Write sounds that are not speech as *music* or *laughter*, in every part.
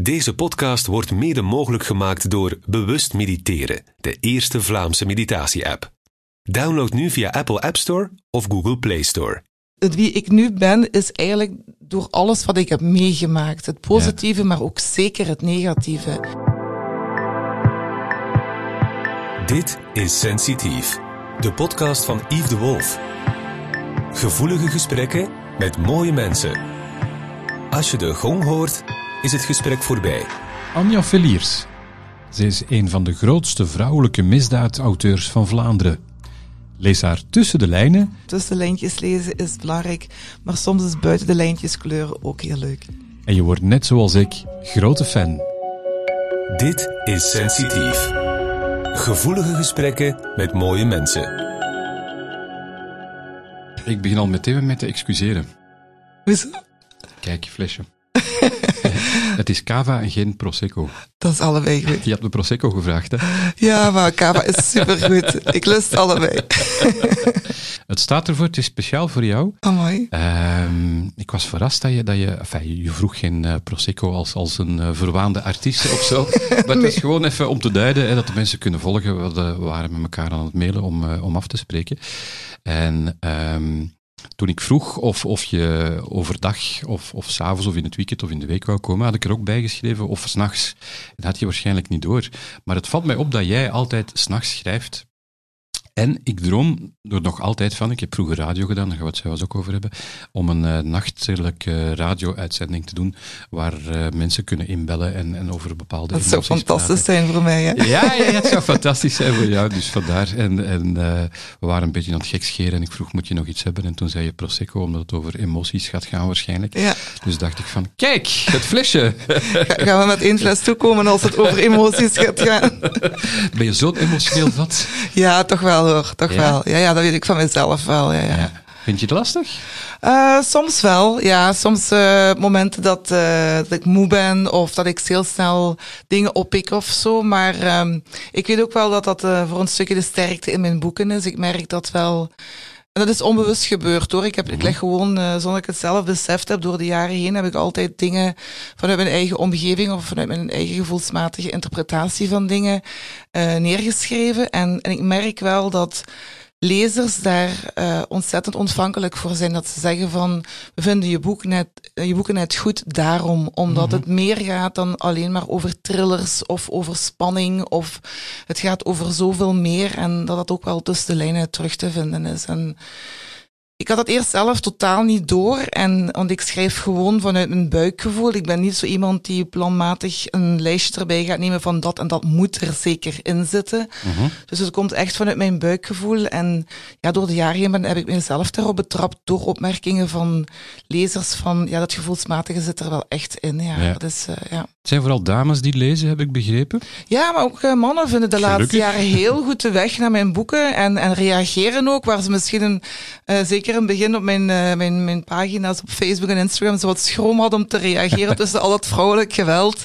Deze podcast wordt mede mogelijk gemaakt door Bewust Mediteren, de eerste Vlaamse meditatie-app. Download nu via Apple App Store of Google Play Store. Het wie ik nu ben, is eigenlijk door alles wat ik heb meegemaakt. Het positieve, maar ook zeker het negatieve. Dit is Sensitief, de podcast van Yves de Wolf. Gevoelige gesprekken met mooie mensen. Als je de gong hoort, is het gesprek voorbij. Anja Veliers. Zij is een van de grootste vrouwelijke misdaadauteurs van Vlaanderen. Lees haar tussen de lijnen. Tussen de lijntjes lezen is belangrijk, maar soms is buiten de lijntjes kleuren ook heel leuk. En je wordt net zoals ik grote fan. Dit is Sensitief. Gevoelige gesprekken met mooie mensen. Ik begin al meteen met te excuseren. Hoezo? Kijk, flesje. *laughs* het is cava en geen prosecco. Dat is allebei goed. Je hebt de prosecco gevraagd, hè? Ja, maar kava is supergoed. Ik lust allebei. Het staat ervoor, het is speciaal voor jou. Amai. Ehm, ik was verrast dat je, dat je, enfin, je vroeg geen eh, prosecco als, als een eh, verwaande artiest of zo. *laughs* Maar het is gewoon even om te duiden, hè, dat de mensen kunnen volgen. We, we waren met elkaar aan het mailen om, eh, om af te spreken. En ehm, toen ik vroeg of, of je overdag of, of s'avonds of in het weekend of in de week wou komen, had ik er ook bij geschreven of s'nachts. Dat had je waarschijnlijk niet door. Maar het valt mij op dat jij altijd s'nachts schrijft. En ik droom er nog altijd van, ik heb vroeger radio gedaan, daar gaan we het zelfs ook over hebben, om een uh, nachtelijke radio-uitzending te doen, waar uh, mensen kunnen inbellen en, en over bepaalde Dat zou fantastisch praten. zijn voor mij, hè? Ja, ja, het zou fantastisch zijn voor jou, dus vandaar. En, en uh, we waren een beetje aan het gekscheren en ik vroeg, moet je nog iets hebben? En toen zei je Prosecco, omdat het over emoties gaat gaan waarschijnlijk. Ja. Dus dacht ik van, kijk, het flesje! Gaan we met één fles toekomen als het over emoties gaat gaan? Ben je zo'n emotioneel vat? Ja, toch wel hoor, toch ja? wel. Ja, ja, dat weet ik van mezelf wel. Ja, ja. ja. Vind je het lastig? Uh, soms wel, ja. Soms uh, momenten dat, uh, dat ik moe ben of dat ik heel snel dingen oppik of zo. Maar um, ik weet ook wel dat dat voor een stukje de sterkte in mijn boeken is. Ik merk dat wel. En dat is onbewust gebeurd hoor. Ik, heb, ik leg gewoon, uh, zonder ik het zelf beseft heb, door de jaren heen heb ik altijd dingen vanuit mijn eigen omgeving of vanuit mijn eigen gevoelsmatige interpretatie van dingen uh, neergeschreven. En, en ik merk wel dat lezers daar uh, ontzettend ontvankelijk voor zijn. Dat ze zeggen van, we vinden je, boek net, je boeken net goed daarom. Omdat mm -hmm. het meer gaat dan alleen maar over thrillers of over spanning. Of het gaat over zoveel meer. En dat dat ook wel tussen de lijnen terug te vinden is. En ik had dat eerst zelf totaal niet door. En, want ik schrijf gewoon vanuit mijn buikgevoel. Ik ben niet zo iemand die planmatig een lijstje erbij gaat nemen van dat en dat moet er zeker in zitten. Mhm. Dus het komt echt vanuit mijn buikgevoel. En ja, door de jaren heen ben, heb ik mezelf daarop betrapt door opmerkingen van lezers van ja, dat gevoelsmatige zit er wel echt in. Ja, Ja. Uh, ja. Het zijn vooral dames die lezen, heb ik begrepen. Ja, maar ook uh, mannen vinden de Gelukkig. laatste jaren heel goed de weg naar mijn boeken en, en reageren ook, waar ze misschien een, uh, zeker in het begin op mijn, uh, mijn, mijn pagina's op Facebook en Instagram zo wat schroom hadden om te reageren *laughs* tussen al dat vrouwelijk geweld.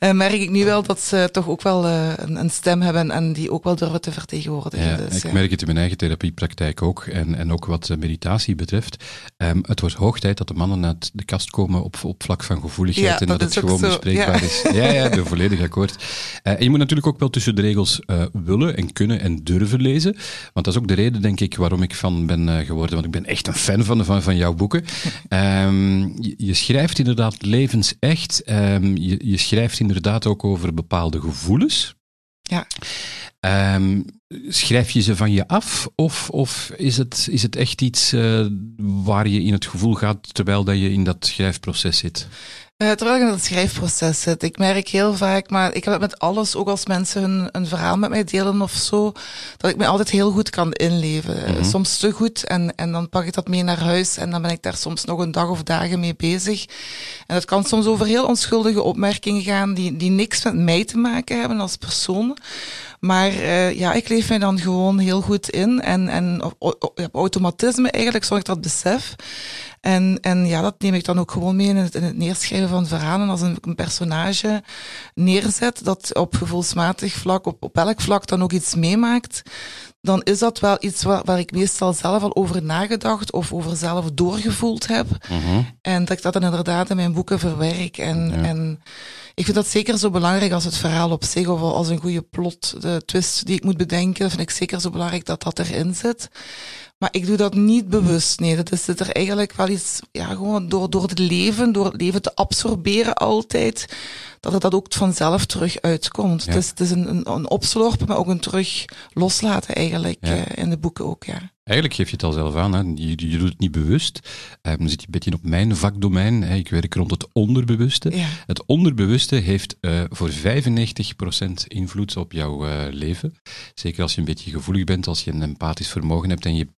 Ja. Uh, merk ik nu wel dat ze toch ook wel uh, een, een, stem hebben en die ook wel durven te vertegenwoordigen. Ja, dus, ik ja. merk het in mijn eigen therapiepraktijk ook en, en ook wat meditatie betreft. Um, het wordt hoog tijd dat de mannen uit de kast komen op, op vlak van gevoeligheid en dat het gewoon zo, bespreekbaar ja. is. Ja, ja, ik ben volledig akkoord. En je moet natuurlijk ook wel tussen de regels willen en kunnen en durven lezen. Want dat is ook de reden, denk ik, waarom ik fan ben geworden. Want ik ben echt een fan van, van, van jouw boeken. Um, je, je, schrijft inderdaad levensecht. Um, je, je schrijft inderdaad ook over bepaalde gevoelens. Ja. Um, schrijf je ze van je af of, of is, het, is het echt iets uh, waar je in het gevoel gaat terwijl dat je in dat schrijfproces zit? Uh, terwijl ik in het schrijfproces zit. Ik merk heel vaak, maar ik heb het met alles, ook als mensen hun, een verhaal met mij delen of zo, dat ik me altijd heel goed kan inleven. Mm -hmm. Soms te goed en, en dan pak ik dat mee naar huis en dan ben ik daar soms nog een dag of dagen mee bezig. En dat kan soms over heel onschuldige opmerkingen gaan die, die niks met mij te maken hebben als persoon. Maar uh, ja, ik leef mij dan gewoon heel goed in en, en op, op automatisme eigenlijk, zonder ik dat besef. En, en ja, dat neem ik dan ook gewoon mee in het, in het neerschrijven van verhalen. Als een, een personage neerzet dat op gevoelsmatig vlak, op, op elk vlak dan ook iets meemaakt, dan is dat wel iets waar, waar, ik meestal zelf al over nagedacht of over zelf doorgevoeld heb. Mhm. En dat ik dat dan inderdaad in mijn boeken verwerk. En, en ik vind dat zeker zo belangrijk als het verhaal op zich of als een goede plot, de twist die ik moet bedenken, vind ik zeker zo belangrijk dat dat erin zit. Maar ik doe dat niet bewust. Nee, dat is het er eigenlijk wel iets, ja, gewoon door, door het leven, door het leven te absorberen altijd, dat het dat ook vanzelf terug uitkomt. Ja. Het is een, een, een opslorpen, maar ook een terug loslaten eigenlijk ja. uh, in de boeken ook, ja. Eigenlijk geef je het al zelf aan, hè. Je, je doet het niet bewust. Um, dan zit je een beetje op mijn vakdomein. Hè. Ik werk rond het onderbewuste. Ja. Het onderbewuste heeft uh, voor 95% invloed op jouw uh, leven. Zeker als je een beetje gevoelig bent, als je een empathisch vermogen hebt en je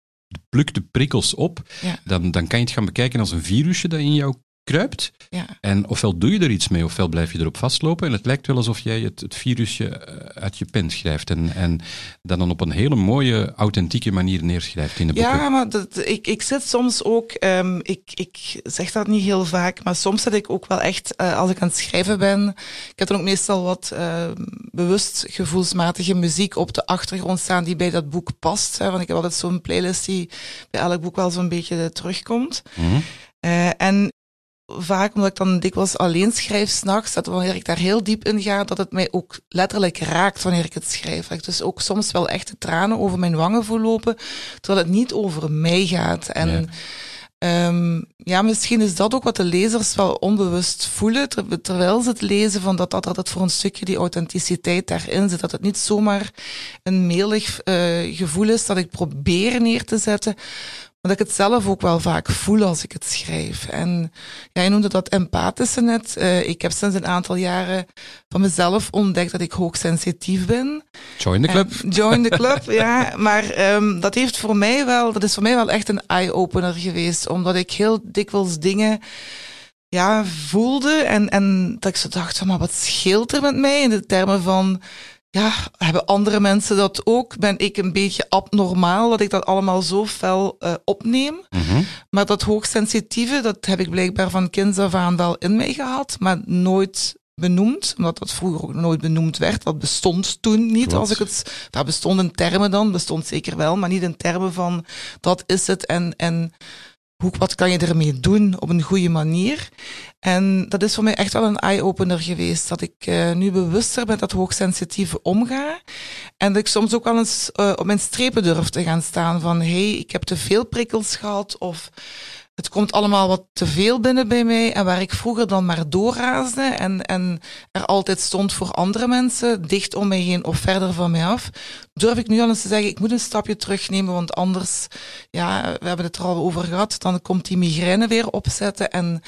plukt de prikkels op, ja. dan, dan kan je het gaan bekijken als een virusje dat in jou kruipt. Ja. En ofwel doe je er iets mee, ofwel blijf je erop vastlopen. En het lijkt wel alsof jij het, het virusje uit je pen schrijft. En, en dat dan op een hele mooie, authentieke manier neerschrijft in de boeken. Ja, maar dat, ik, ik zit soms ook, um, ik, ik zeg dat niet heel vaak, maar soms zit ik ook wel echt, uh, als ik aan het schrijven ben, ik heb dan ook meestal wat uh, bewust gevoelsmatige muziek op de achtergrond staan die bij dat boek past. Hè, want ik heb altijd zo'n playlist die bij elk boek wel zo'n beetje terugkomt. Mm -hmm. uh, en vaak omdat ik dan dikwijls alleen schrijf s'nachts, dat wanneer ik daar heel diep in ga, dat het mij ook letterlijk raakt wanneer ik het schrijf. Dat ik dus ook soms wel echte tranen over mijn wangen voel lopen, terwijl het niet over mij gaat. En Ja. um, ja, misschien is dat ook wat de lezers wel onbewust voelen, ter, terwijl ze het lezen, van dat, dat, dat het voor een stukje die authenticiteit daarin zit. Dat het niet zomaar een melig uh, gevoel is dat ik probeer neer te zetten, dat ik het zelf ook wel vaak voel als ik het schrijf. En ja, je noemde dat empathische net. Uh, ik heb sinds een aantal jaren van mezelf ontdekt dat ik hoogsensitief ben. Join the club. En *laughs* join the club, *laughs* ja. Maar um, dat heeft voor mij wel, dat is voor mij wel echt een eye-opener geweest. Omdat ik heel dikwijls dingen ja, voelde en, en dat ik zo dacht van, maar wat scheelt er met mij in de termen van ja, hebben andere mensen dat ook? Ben ik een beetje abnormaal dat ik dat allemaal zo fel uh, opneem? Mm -hmm. Maar dat hoogsensitieve, dat heb ik blijkbaar van kinds af aan wel in mij gehad, maar nooit benoemd, omdat dat vroeger ook nooit benoemd werd. Dat bestond toen niet, Klopt. als ik het... Dat bestond in termen dan, bestond zeker wel, maar niet in termen van dat is het en... en hoe, wat kan je ermee doen op een goede manier? En dat is voor mij echt wel een eye-opener geweest. Dat ik uh, nu bewuster met dat hoogsensitieve omga. En dat ik soms ook wel eens uh, op mijn strepen durf te gaan staan van hé, hey, ik heb te veel prikkels gehad of het komt allemaal wat te veel binnen bij mij. En waar ik vroeger dan maar doorraasde en, en er altijd stond voor andere mensen, dicht om mij heen of verder van mij af, durf ik nu al eens te zeggen, ik moet een stapje terugnemen, want anders, ja, we hebben het er al over gehad, dan komt die migraine weer opzetten en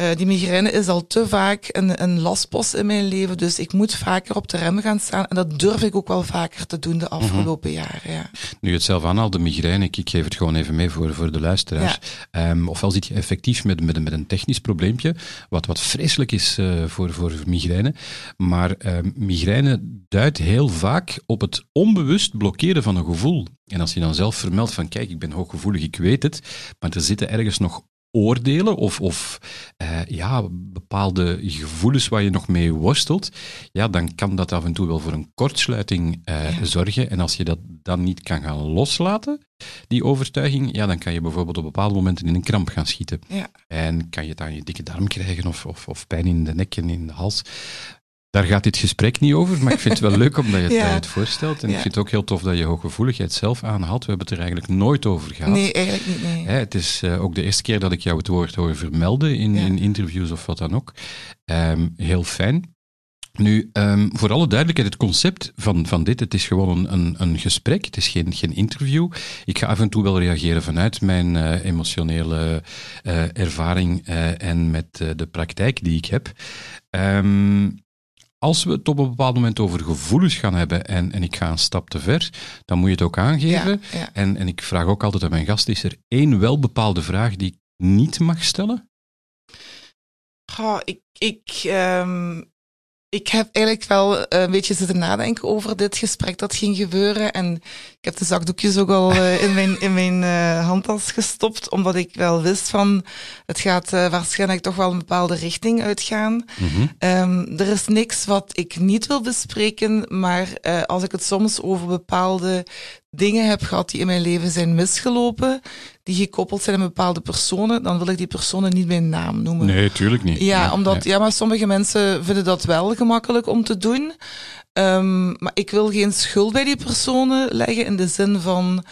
uh, die migraine is al te vaak een, een lastpost in mijn leven, dus ik moet vaker op de rem gaan staan. En dat durf ik ook wel vaker te doen de afgelopen mm -hmm. jaren. Ja. Nu je het zelf aanhaalt, de migraine, ik, ik geef het gewoon even mee voor, voor de luisteraars. Ja. Um, ofwel zit je effectief met, met, met een technisch probleempje, wat, wat vreselijk is uh, voor, voor migraine. Maar uh, migraine duidt heel vaak op het onbewust blokkeren van een gevoel. En als je dan zelf vermeldt van kijk, ik ben hooggevoelig, ik weet het, maar er zitten ergens nog oordelen of, of uh, ja, bepaalde gevoelens waar je nog mee worstelt, ja, dan kan dat af en toe wel voor een kortsluiting uh, ja. zorgen. En als je dat dan niet kan gaan loslaten, die overtuiging, ja, dan kan je bijvoorbeeld op bepaalde momenten in een kramp gaan schieten. Ja. En kan je het aan je dikke darm krijgen of, of, of pijn in de nek en in de hals. Daar gaat dit gesprek niet over, maar ik vind het wel leuk omdat je *laughs* het, ja. het voorstelt. En ja. ik vind het ook heel tof dat je hooggevoeligheid zelf aanhaalt. We hebben het er eigenlijk nooit over gehad. Nee, eigenlijk niet. Nee. Hè, het is uh, ook de eerste keer dat ik jou het woord hoor vermelden in, Ja. in interviews of wat dan ook. Um, heel fijn. Nu, um, voor alle duidelijkheid, het concept van, van dit, het is gewoon een, een, een gesprek, het is geen, geen interview. Ik ga af en toe wel reageren vanuit mijn uh, emotionele uh, ervaring uh, en met de praktijk die ik heb. Um, als we het op een bepaald moment over gevoelens gaan hebben en, en ik ga een stap te ver, dan moet je het ook aangeven. Ja, ja. En, en ik vraag ook altijd aan mijn gast, is er één wel bepaalde vraag die ik niet mag stellen? Goh, ik, ik, um, ik heb eigenlijk wel een beetje zitten nadenken over dit gesprek dat ging gebeuren. En ik heb de zakdoekjes ook al uh, in mijn, in mijn uh, handtas gestopt, omdat ik wel wist van het gaat uh, waarschijnlijk toch wel een bepaalde richting uitgaan. Mm -hmm. um, er is niks wat ik niet wil bespreken, maar als ik het soms over bepaalde dingen heb gehad die in mijn leven zijn misgelopen, die gekoppeld zijn aan bepaalde personen, dan wil ik die personen niet bij naam noemen. Nee, tuurlijk niet. Ja, nee, omdat, nee. ja, maar sommige mensen vinden dat wel gemakkelijk om te doen. Um, maar ik wil geen schuld bij die personen leggen in de zin van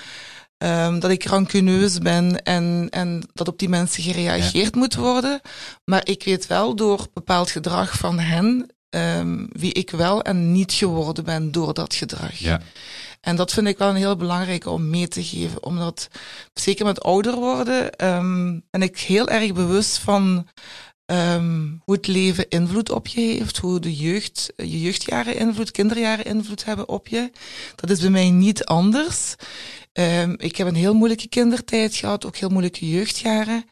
um, dat ik rancuneus ben en, en dat op die mensen gereageerd ja. moet worden. Maar ik weet wel door bepaald gedrag van hen um, wie ik wel en niet geworden ben door dat gedrag. Ja. En dat vind ik wel een heel belangrijke om mee te geven. Omdat, zeker met ouder worden, um, ben ik heel erg bewust van um, hoe het leven invloed op je heeft. Hoe de jeugd, je jeugdjaren invloed, kinderjaren invloed hebben op je. Dat is bij mij niet anders. Um, ik heb een heel moeilijke kindertijd gehad, ook heel moeilijke jeugdjaren.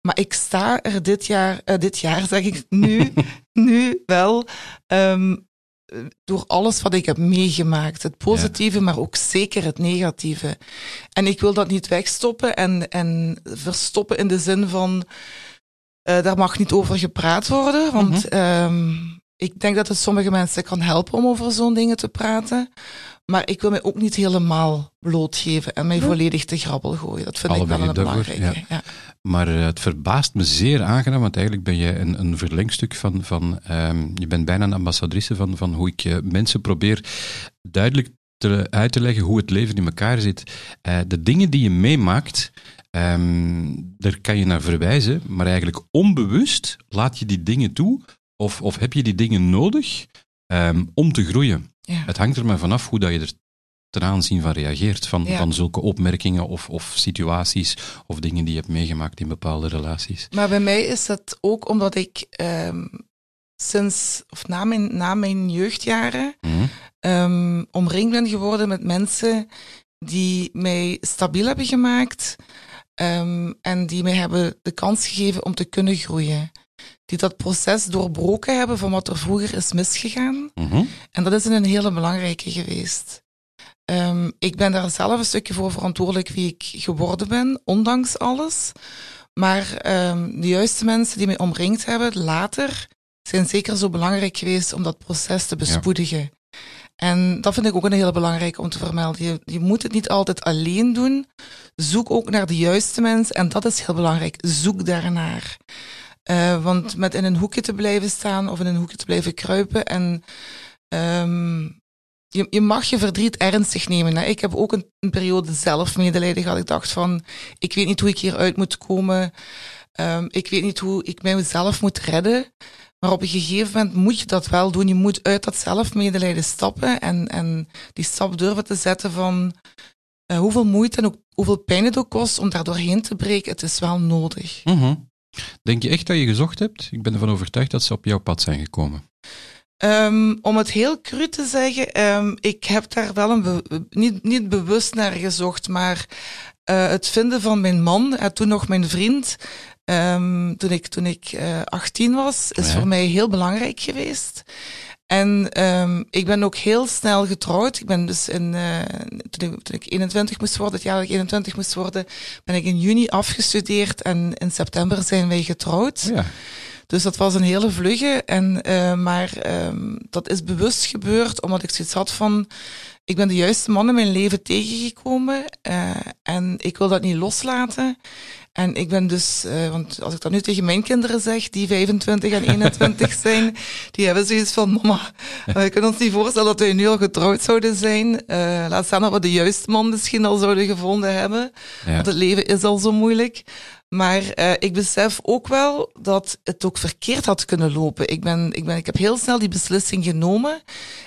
Maar ik sta er dit jaar, uh, dit jaar zeg ik nu, *laughs* nu wel, um, door alles wat ik heb meegemaakt. Het positieve, ja. maar ook zeker het negatieve. En ik wil dat niet wegstoppen en, en verstoppen in de zin van, uh, daar mag niet over gepraat worden. Want mm -hmm. um, ik denk dat het sommige mensen kan helpen om over zo'n dingen te praten. Maar ik wil mij ook niet helemaal blootgeven en mij volledig te grabbel gooien. Dat vind ik wel een belangrijke. Ja. Ja. Maar uh, het verbaast me zeer aangenaam, want eigenlijk ben je een, een verlengstuk van, van um, je bent bijna een ambassadrice van, van hoe ik uh, mensen probeer duidelijk te, uit te leggen hoe het leven in elkaar zit. Uh, de dingen die je meemaakt, um, daar kan je naar verwijzen, maar eigenlijk onbewust laat je die dingen toe of, of heb je die dingen nodig um, om te groeien. Ja. Het hangt er maar vanaf hoe dat je er ten aanzien van reageert, van, Ja. van zulke opmerkingen of, of situaties of dingen die je hebt meegemaakt in bepaalde relaties. Maar bij mij is dat ook omdat ik um, sinds, of na mijn, na mijn jeugdjaren, Mhm. um, omringd ben geworden met mensen die mij stabiel hebben gemaakt um, en die mij hebben de kans gegeven om te kunnen groeien. Die dat proces doorbroken hebben van wat er vroeger is misgegaan. Mhm. En dat is een hele belangrijke geweest. Um, ik ben daar zelf een stukje voor verantwoordelijk wie ik geworden ben, ondanks alles. Maar um, de juiste mensen die mij omringd hebben later zijn zeker zo belangrijk geweest om dat proces te bespoedigen. Ja. En dat vind ik ook een hele belangrijke om te vermelden. Je, je moet het niet altijd alleen doen. Zoek ook naar de juiste mensen. En dat is heel belangrijk. Zoek daarnaar. Uh, want met in een hoekje te blijven staan of in een hoekje te blijven kruipen en um, je, je mag je verdriet ernstig nemen. Ik heb ook een, periode zelf medelijden gehad. Ik dacht van, ik weet niet hoe ik hieruit moet komen. Um, ik weet niet hoe ik mijzelf moet redden. Maar op een gegeven moment moet je dat wel doen. Je moet uit dat zelfmedelijden stappen en, en die stap durven te zetten van uh, hoeveel moeite en ook, hoeveel pijn het ook kost om daar doorheen te breken. Het is wel nodig. Mm. Denk je echt dat je gezocht hebt? Ik ben ervan overtuigd dat ze op jouw pad zijn gekomen. Um, om het heel cru te zeggen, um, ik heb daar wel een be niet, niet bewust naar gezocht, maar uh, het vinden van mijn man, uh, toen nog mijn vriend, um, toen ik, toen ik uh, 18 was, is Ja. voor mij heel belangrijk geweest. En um, ik ben ook heel snel getrouwd. Ik ben dus in, uh, toen, ik, toen ik 21 moest worden, het jaar dat ik 21 moest worden, ben ik in juni afgestudeerd en in september zijn wij getrouwd. Ja. Dus dat was een hele vlugge. En, uh, maar um, dat is bewust gebeurd omdat ik zoiets had van. Ik ben de juiste man in mijn leven tegengekomen uh, en ik wil dat niet loslaten. En ik ben dus, uh, want als ik dat nu tegen mijn kinderen zeg, die 25 en 21 *laughs* zijn, die hebben zoiets van, mama, we kunnen ons niet voorstellen dat wij nu al getrouwd zouden zijn. Uh, laat staan dat we de juiste man misschien al zouden gevonden hebben. Ja. Want het leven is al zo moeilijk. Maar uh, ik besef ook wel dat het ook verkeerd had kunnen lopen. Ik, ben, ik, ben, ik heb heel snel die beslissing genomen.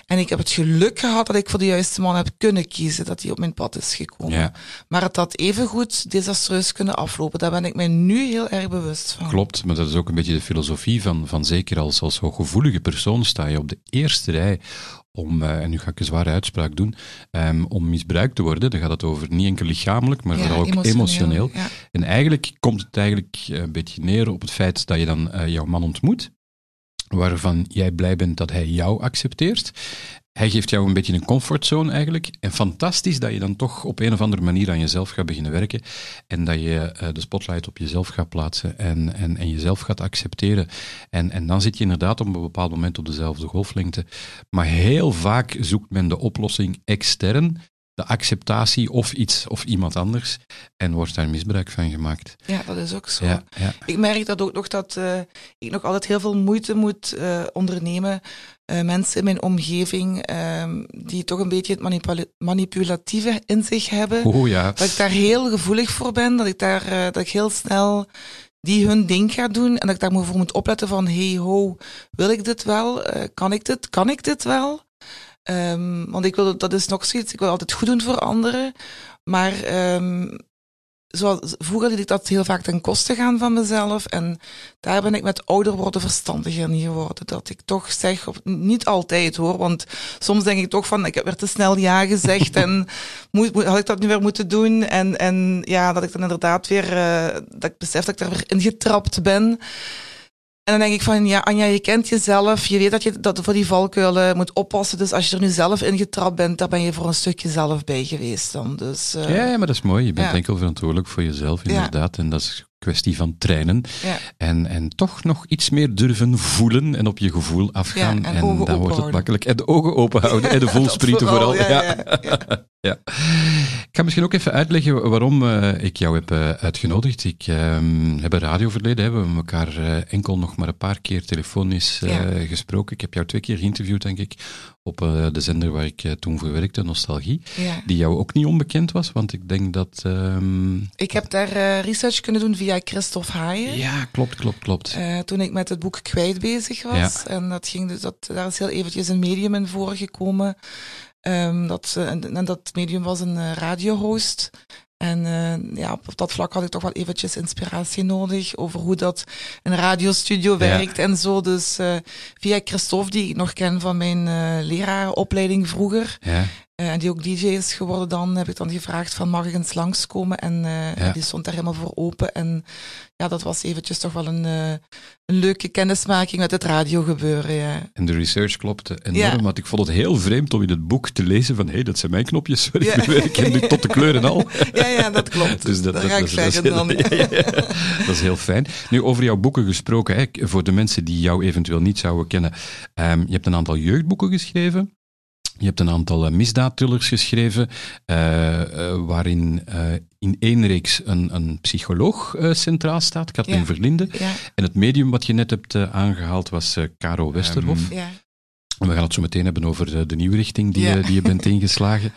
En ik heb het geluk gehad dat ik voor de juiste man heb kunnen kiezen. Dat hij op mijn pad is gekomen. Ja. Maar het had evengoed desastreus kunnen aflopen. Daar ben ik mij nu heel erg bewust van. Klopt, maar dat is ook een beetje de filosofie van, van zeker als, als hooggevoelige persoon sta je op de eerste rij om, uh, en nu ga ik een zware uitspraak doen, um, om misbruikt te worden. Dan gaat het over niet enkel lichamelijk, maar ja, vooral ook emotioneel. emotioneel. Ja. En eigenlijk komt het eigenlijk een beetje neer op het feit dat je dan uh, jouw man ontmoet. waarvan jij blij bent dat hij jou accepteert. Hij geeft jou een beetje een comfortzone eigenlijk. En fantastisch dat je dan toch op een of andere manier aan jezelf gaat beginnen werken. En dat je eh, de spotlight op jezelf gaat plaatsen en, en, en jezelf gaat accepteren. En, en dan zit je inderdaad op een bepaald moment op dezelfde golflengte. Maar heel vaak zoekt men de oplossing extern de acceptatie of iets of iemand anders en wordt daar misbruik van gemaakt. Ja, dat is ook zo. Ja, ja. Ik merk dat ook nog dat uh, ik nog altijd heel veel moeite moet uh, ondernemen. Uh, mensen in mijn omgeving ehm, die toch een beetje het manipula manipulatieve in zich hebben. Oh, ja. Dat ik daar heel gevoelig voor ben, dat ik daar dat ik heel snel die hun ding ga doen en dat ik daar voor moet opletten van hey ho, wil ik dit wel? kan ik dit? Kan ik dit wel? Um, want ik wil, dat is nog zoiets, ik wil altijd goed doen voor anderen. Maar um, zoals, vroeger liet ik dat heel vaak ten koste gaan van mezelf. En daar ben ik met ouder worden verstandiger in geworden. Dat ik toch zeg, niet altijd hoor, want soms denk ik toch van, ik heb weer te snel ja gezegd en *laughs* moet, had ik dat nu weer moeten doen? En, en ja, dat ik dan inderdaad weer, uh, dat ik besef dat ik daar weer ingetrapt ben. En dan denk ik van, ja, Anja, je kent jezelf. Je weet dat je dat voor die valkuilen moet oppassen. Dus als je er nu zelf in getrapt bent, daar ben je voor een stukje zelf bij geweest dan. Dus, uh, ja, maar dat is mooi. Je bent enkel verantwoordelijk voor jezelf, inderdaad. En dat is kwestie van trainen. Ja. En, en toch nog iets meer durven voelen en op je gevoel afgaan. en, en dan wordt het makkelijk. En de ogen open houden en de *laughs* voelsprieten vooral. Ja, *laughs* ja, Ik ga misschien ook even uitleggen waarom uh, ik jou heb uh, uitgenodigd. Ik uh, heb een radioverleden, hebben we elkaar uh, enkel nog maar een paar keer telefonisch gesproken. Ik heb jou twee keer geïnterviewd, denk ik, op de zender waar ik toen voor werkte, Nostalgie. Die jou ook niet onbekend was, want ik denk dat... Ehm, ik heb daar research kunnen doen via Christophe Haaien. Ja, klopt, klopt, klopt. Uh, toen ik met het boek Kwijt bezig was. En dat ging dus, dat, daar is heel eventjes een medium in voorgekomen. Um, dat, en, en, dat medium was een radiohost. En uh, ja, op dat vlak had ik toch wel eventjes inspiratie nodig over hoe dat een radiostudio werkt ja. en zo. Dus uh, via Christophe, die ik nog ken van mijn uh, lerarenopleiding vroeger, ja. En die ook DJ is geworden dan, heb ik dan gevraagd van mag ik eens langskomen? En ja. die stond daar helemaal voor open. En ja, dat was eventjes toch wel een, uh, een leuke kennismaking met het radiogebeuren. Ja. En de research klopte enorm, ja. want ik vond het heel vreemd om in het boek te lezen van hé, hey, dat zijn mijn knopjes, *laughs* sorry, ja. ik ken nu tot de kleuren al. *laughs* Ja, ja, dat klopt. dus dat, dat, ga dat, zeggen dan. *laughs* dat is heel fijn. Nu, over jouw boeken gesproken, hè, voor de mensen die jou eventueel niet zouden kennen. Um, je hebt een aantal jeugdboeken geschreven. Je hebt een aantal uh, misdaadthrillers geschreven, uh, uh, waarin in één reeks een, een psycholoog centraal staat, Katlin ja. Verlinde. Ja. En het medium wat je net hebt aangehaald was Caro Westerhof. Um, ja. En we gaan het zo meteen hebben over de nieuwe richting die, je, die je bent *laughs* ingeslagen.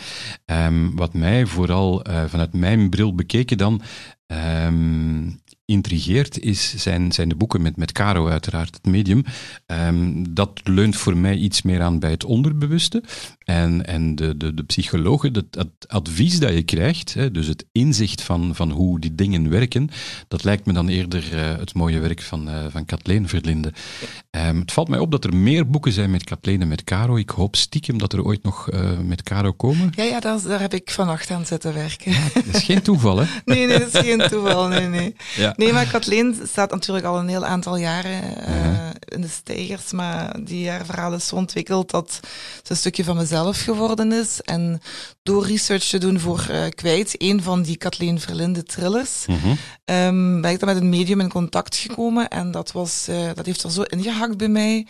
Um, wat mij vooral vanuit mijn bril bekeken dan um, intrigeert, is, zijn, zijn de boeken met, met Caro uiteraard, het medium. Um, dat leunt voor mij iets meer aan bij het onderbewuste. En, en de, de, de psychologen, het, het advies dat je krijgt, hè, dus het inzicht van, van hoe die dingen werken, dat lijkt me dan eerder uh, het mooie werk van, uh, van Kathleen Verlinde. Um, het valt mij op dat er meer boeken zijn met Kathleen en met Caro. Ik hoop stiekem dat er ooit nog uh, met Caro komen. Ja, ja daar, daar heb ik vannacht aan zitten werken. Ja, dat is geen toeval, hè? *laughs* nee, nee, dat is geen toeval. Nee, nee. Ja. Nee, maar Kathleen staat natuurlijk al een heel aantal jaren in de stijgers, maar die haar verhaal is zo ontwikkeld dat het een stukje van mezelf geworden is. En door research te doen voor uh, Kwijt, een van die Kathleen Verlinde thrillers, mm -hmm. um, ben ik dan met een medium in contact gekomen en dat, was, uh, dat heeft er zo ingehakt bij mij,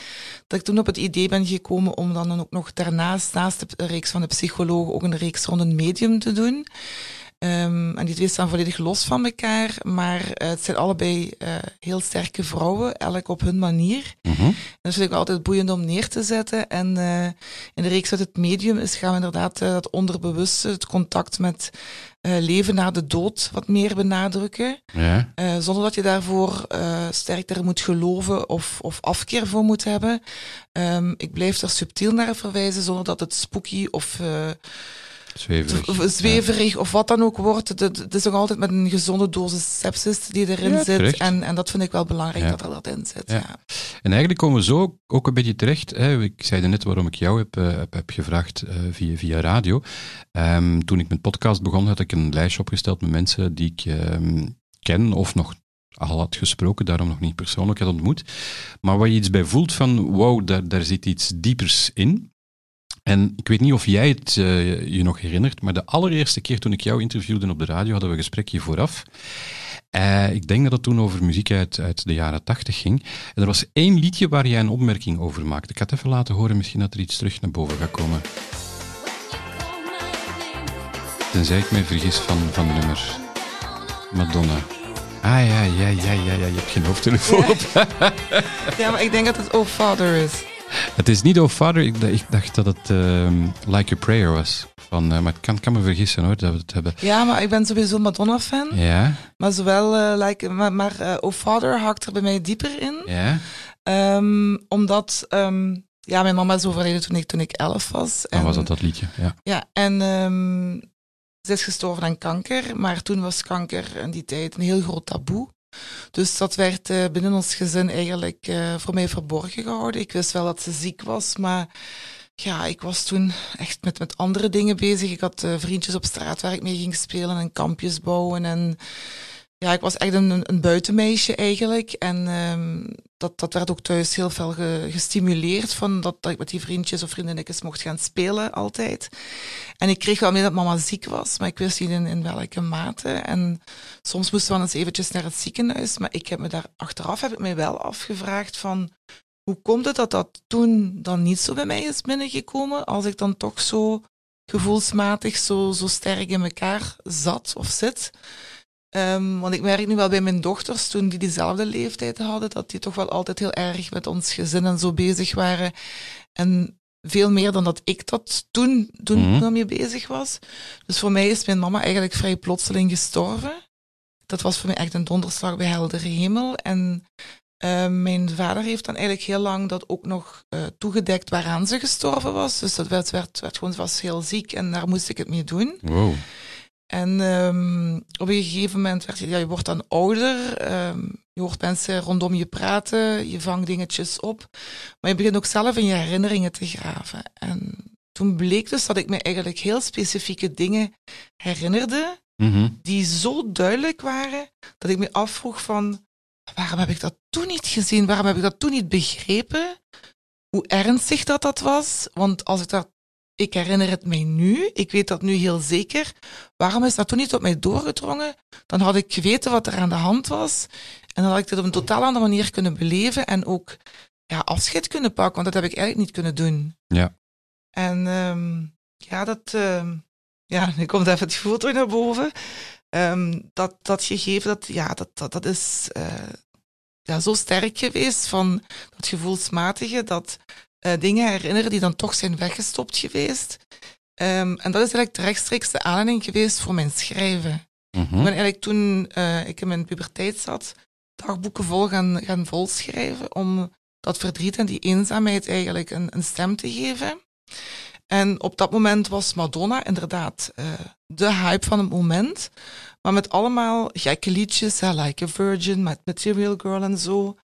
dat ik toen op het idee ben gekomen om dan ook nog daarnaast, naast de reeks van de psycholoog, ook een reeks rond een medium te doen. Um, en die twee staan volledig los van elkaar, maar uh, het zijn allebei uh, heel sterke vrouwen, elk op hun manier. Mm -hmm. En dat vind ik altijd boeiend om neer te zetten. En uh, in de reeks uit het medium is, gaan we inderdaad dat onderbewuste, het contact met leven na de dood wat meer benadrukken. Ja. zonder dat je daarvoor sterker moet geloven of, of afkeer voor moet hebben. Um, ik blijf er subtiel naar verwijzen, zonder dat het spooky of Zweverig. Zweverig ja. of wat dan ook wordt. Het is nog altijd met een gezonde dosis sepsis die erin ja, zit. En, en dat vind ik wel belangrijk dat er dat in zit. Ja. En eigenlijk komen we zo ook een beetje terecht. Hè. Ik zei net waarom ik jou heb, uh, heb, heb, gevraagd uh, via, via radio. Um, toen ik met podcast begon, had ik een lijstje opgesteld met mensen die ik um, ken of nog al had gesproken, daarom nog niet persoonlijk had ontmoet. Maar waar je iets bij voelt van, wow, daar, daar zit iets diepers in. En ik weet niet of jij het uh, je nog herinnert, maar de allereerste keer toen ik jou interviewde op de radio, hadden we een gesprekje vooraf. Uh, ik denk dat het toen over muziek uit, uit de jaren tachtig ging. En er was één liedje waar jij een opmerking over maakte. Ik ga het even laten horen, misschien dat er iets terug naar boven gaat komen. Tenzij ik mij vergis van, van nummer. Madonna. Ah ja, ja, ja, ja, ja, je hebt geen hoofdtelefoon op. ja, maar ik denk dat het Oh Father is. Het is niet Oh Father, ik, ik dacht dat het um, Like a Prayer was. Van, uh, maar ik kan, kan, me vergissen hoor, dat we het hebben. Ja, maar ik ben sowieso Madonna-fan. Ja. Maar zowel, uh, like, maar, maar uh, Oh Father hakt er bij mij dieper in. Ja. Um, omdat, um, ja, mijn mama is overleden toen ik, toen ik elf was. En, was dat dat liedje, ja. Ja, en um, ze is gestorven aan kanker, maar toen was kanker in die tijd een heel groot taboe. Dus dat werd uh, binnen ons gezin eigenlijk uh, voor mij verborgen gehouden. Ik wist wel dat ze ziek was, maar ja, ik was toen echt met, met andere dingen bezig. Ik had uh, vriendjes op straat waar ik mee ging spelen en kampjes bouwen. En ja, ik was echt een, een buitenmeisje eigenlijk. En um, dat, dat werd ook thuis heel veel ge, gestimuleerd van dat, dat ik met die vriendjes of vriendinnetjes mocht gaan spelen altijd. En ik kreeg wel mee dat mama ziek was, maar ik wist niet in, in welke mate. En soms moesten we dan eens eventjes naar het ziekenhuis. Maar ik heb me daar achteraf heb ik me wel afgevraagd van hoe komt het dat dat toen dan niet zo bij mij is binnengekomen, als ik dan toch zo gevoelsmatig zo, zo sterk in elkaar zat of zit. Um, want ik merk nu wel bij mijn dochters, toen die diezelfde leeftijd hadden, dat die toch wel altijd heel erg met ons gezin en zo bezig waren. En veel meer dan dat ik dat toen, toen mm -hmm. mee bezig was. Dus voor mij is mijn mama eigenlijk vrij plotseling gestorven. Dat was voor mij echt een donderslag bij heldere hemel. En uh, mijn vader heeft dan eigenlijk heel lang dat ook nog uh, toegedekt waaraan ze gestorven was. Dus dat werd, werd, werd gewoon, was heel ziek en daar moest ik het mee doen. Wow. En um, op een gegeven moment werd je, ja, je wordt dan ouder, um, je hoort mensen rondom je praten, je vangt dingetjes op, maar je begint ook zelf in je herinneringen te graven. En toen bleek dus dat ik me eigenlijk heel specifieke dingen herinnerde, mm -hmm. die zo duidelijk waren, dat ik me afvroeg van, waarom heb ik dat toen niet gezien? Waarom heb ik dat toen niet begrepen? Hoe ernstig dat dat was? Want als ik dat ik herinner het mij nu, ik weet dat nu heel zeker. Waarom is dat toen niet op mij doorgedrongen? Dan had ik geweten wat er aan de hand was. En dan had ik dit op een totaal andere manier kunnen beleven en ook ja, afscheid kunnen pakken, want dat heb ik eigenlijk niet kunnen doen. Ja. En um, ja, dat, uh, ja, *laughs* nu komt even het gevoel terug naar boven. Um, dat, dat gegeven, dat, ja, dat, dat, dat is uh, ja, zo sterk geweest van dat gevoelsmatige, dat uh, dingen herinneren die dan toch zijn weggestopt geweest. Um, en dat is eigenlijk de rechtstreekste aanleiding geweest voor mijn schrijven. Mm Ik ben eigenlijk toen uh, ik in mijn puberteit zat, dagboeken vol gaan, gaan volschrijven om dat verdriet en die eenzaamheid eigenlijk een, een stem te geven. En op dat moment was Madonna inderdaad uh, de hype van het moment. Maar met allemaal gekke liedjes, Like a Virgin, met Material Girl en zo.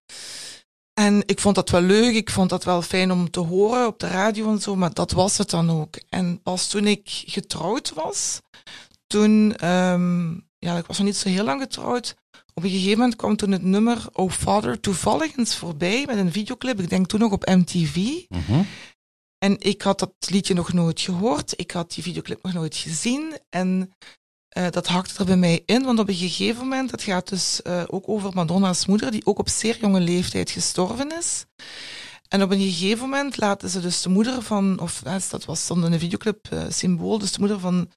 En ik vond dat wel leuk, ik vond dat wel fijn om te horen op de radio en zo, maar dat was het dan ook. En pas toen ik getrouwd was, toen, um, ja, ik was nog niet zo heel lang getrouwd, op een gegeven moment kwam toen het nummer Oh Father toevallig eens voorbij met een videoclip, ik denk toen nog op MTV. Mm -hmm. En ik had dat liedje nog nooit gehoord, ik had die videoclip nog nooit gezien en uh, dat hakte er bij mij in, want op een gegeven moment, het gaat dus uh, ook over Madonna's moeder, die ook op zeer jonge leeftijd gestorven is. En op een gegeven moment laten ze dus de moeder van, of dat was dan in een videoclip uh, symbool, dus de moeder van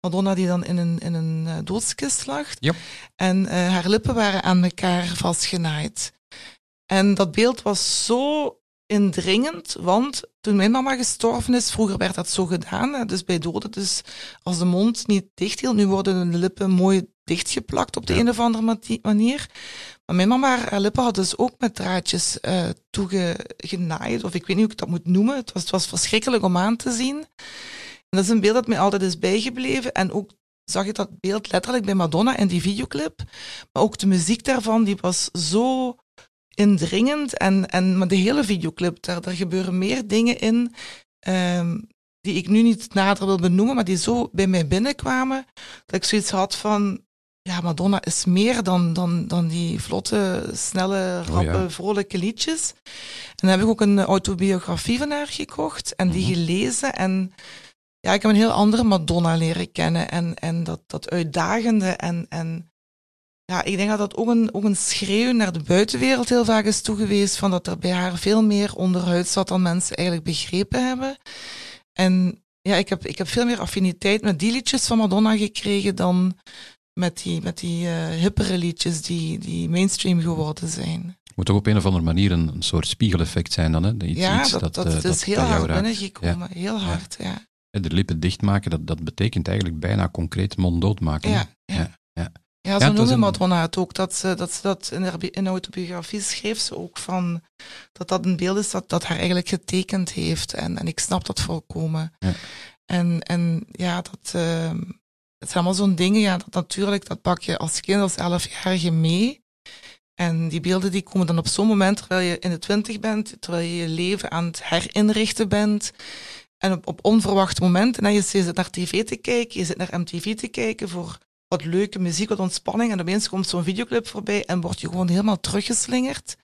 Madonna die dan in een, in een doodskist lag. Yep. En haar lippen waren aan elkaar vastgenaaid. En dat beeld was zo indringend, want toen mijn mama gestorven is, vroeger werd dat zo gedaan, dus bij doden, dus als de mond niet dicht hield, nu worden de lippen mooi dichtgeplakt op de Ja. een of andere manier. Maar mijn mama, haar lippen had dus ook met draadjes uh, toegenaaid, of ik weet niet hoe ik dat moet noemen. Het was, het was verschrikkelijk om aan te zien. En dat is een beeld dat mij altijd is bijgebleven. En ook zag je dat beeld letterlijk bij Madonna in die videoclip. Maar ook de muziek daarvan, die was zo indringend. En, en maar de hele videoclip, daar, daar gebeuren meer dingen in um, die ik nu niet nader wil benoemen, maar die zo bij mij binnenkwamen, dat ik zoiets had van, ja, Madonna is meer dan, dan, dan die vlotte, snelle, rappe, ja. vrolijke liedjes. En dan heb ik ook een autobiografie van haar gekocht en die Mhm. gelezen. En ja, ik heb een heel andere Madonna leren kennen. En, en dat, dat uitdagende. En, en ja, ik denk dat dat ook een, ook een schreeuw naar de buitenwereld heel vaak is toegewezen. Van dat er bij haar veel meer onderhuid zat dan mensen eigenlijk begrepen hebben. En ja, ik heb, ik heb veel meer affiniteit met die liedjes van Madonna gekregen dan met die, met die eh, hippere liedjes die, die mainstream geworden zijn. Moet toch op een of andere manier een, een soort spiegeleffect zijn dan, hè? Iets, ja, iets dat, dat, eh, is heel hard binnengekomen. Heel hard, ja. De lippen dichtmaken, dat, dat betekent eigenlijk bijna concreet monddood maken. Ja, ja. Ja, ja. Ja, noemde een- Madonna het ook. Dat ze dat, ze dat in haar in autobiografie schreef ze ook van dat dat een beeld is dat, dat haar eigenlijk getekend heeft. En, en ik snap dat volkomen. Ja. En, en ja, dat, ehm, het zijn allemaal zo'n dingen. Ja, dat natuurlijk, dat pak je als kind, als elfjarige mee. En die beelden die komen dan op zo'n moment terwijl je in de twintig bent, terwijl je je leven aan het herinrichten bent. En op, op onverwachte momenten, en je zit naar tv te kijken, je zit naar MTV te kijken voor wat leuke muziek, wat ontspanning. En opeens komt zo'n videoclip voorbij en word je gewoon helemaal teruggeslingerd.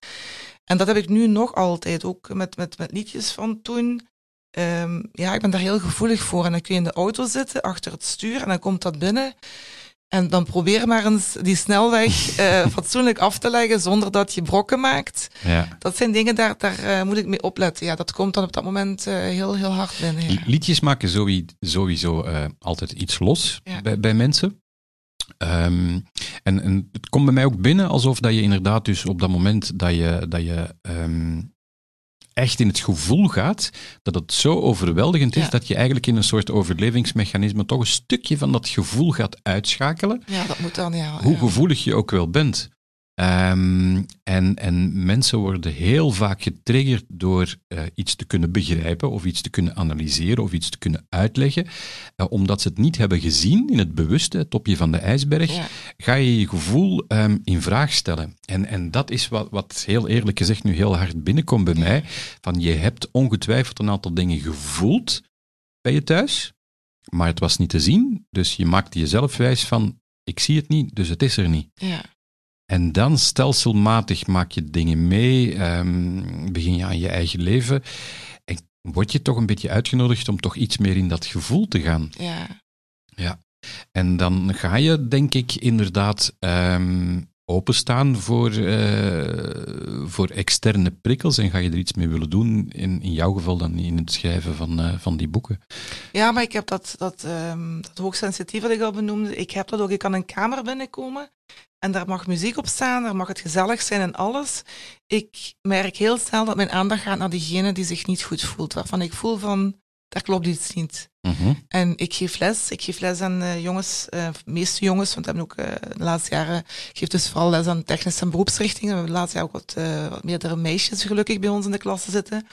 En dat heb ik nu nog altijd, ook met, met, met liedjes van toen. Ehm, ja, ik ben daar heel gevoelig voor. En dan kun je in de auto zitten, achter het stuur, en dan komt dat binnen. En dan probeer maar eens die snelweg *laughs* eh, fatsoenlijk af te leggen zonder dat je brokken maakt. Ja. Dat zijn dingen, daar, daar eh, moet ik mee opletten. Ja, dat komt dan op dat moment eh, heel, heel hard binnen. Ja. Liedjes maken sowieso altijd iets los Ja. bij, bij mensen. Ehm, en, en het komt bij mij ook binnen alsof dat je inderdaad dus op dat moment dat je, dat je ehm, echt in het gevoel gaat, dat het zo overweldigend is Ja. dat je eigenlijk in een soort overlevingsmechanisme toch een stukje van dat gevoel gaat uitschakelen. Ja, dat moet dan, ja. hoe ja. gevoelig je ook wel bent. Ehm, en, en mensen worden heel vaak getriggerd door eh, iets te kunnen begrijpen of iets te kunnen analyseren of iets te kunnen uitleggen. Eh, omdat ze het niet hebben gezien in het bewuste, het topje van de ijsberg, Ja. ga je je gevoel ehm, in vraag stellen. En, en dat is wat, wat heel eerlijk gezegd nu heel hard binnenkomt bij mij. Van je hebt ongetwijfeld een aantal dingen gevoeld bij je thuis, maar het was niet te zien. Dus je maakte jezelf wijs van, ik zie het niet, dus het is er niet. Ja. En dan stelselmatig maak je dingen mee, ehm, begin je aan je eigen leven. En word je toch een beetje uitgenodigd om toch iets meer in dat gevoel te gaan. ja. En dan ga je, denk ik, inderdaad ehm, openstaan voor, eh, voor externe prikkels en ga je er iets mee willen doen, in, in jouw geval dan in het schrijven van, eh, van die boeken. Ja, maar ik heb dat, dat, ehm dat hoogsensitief wat ik al benoemde, ik heb dat ook. Ik kan een kamer binnenkomen en daar mag muziek op staan, daar mag het gezellig zijn en alles. Ik merk heel snel dat mijn aandacht gaat naar diegene die zich niet goed voelt, waarvan ik voel van, daar klopt iets niet. Mhm. En ik geef les. Ik geef les aan eh, jongens, de meeste jongens, want we hebben ook eh, de laatste jaren, ik geef dus vooral les aan technische en beroepsrichtingen. We hebben de laatste jaar ook wat, wat meerdere meisjes gelukkig bij ons in de klas zitten.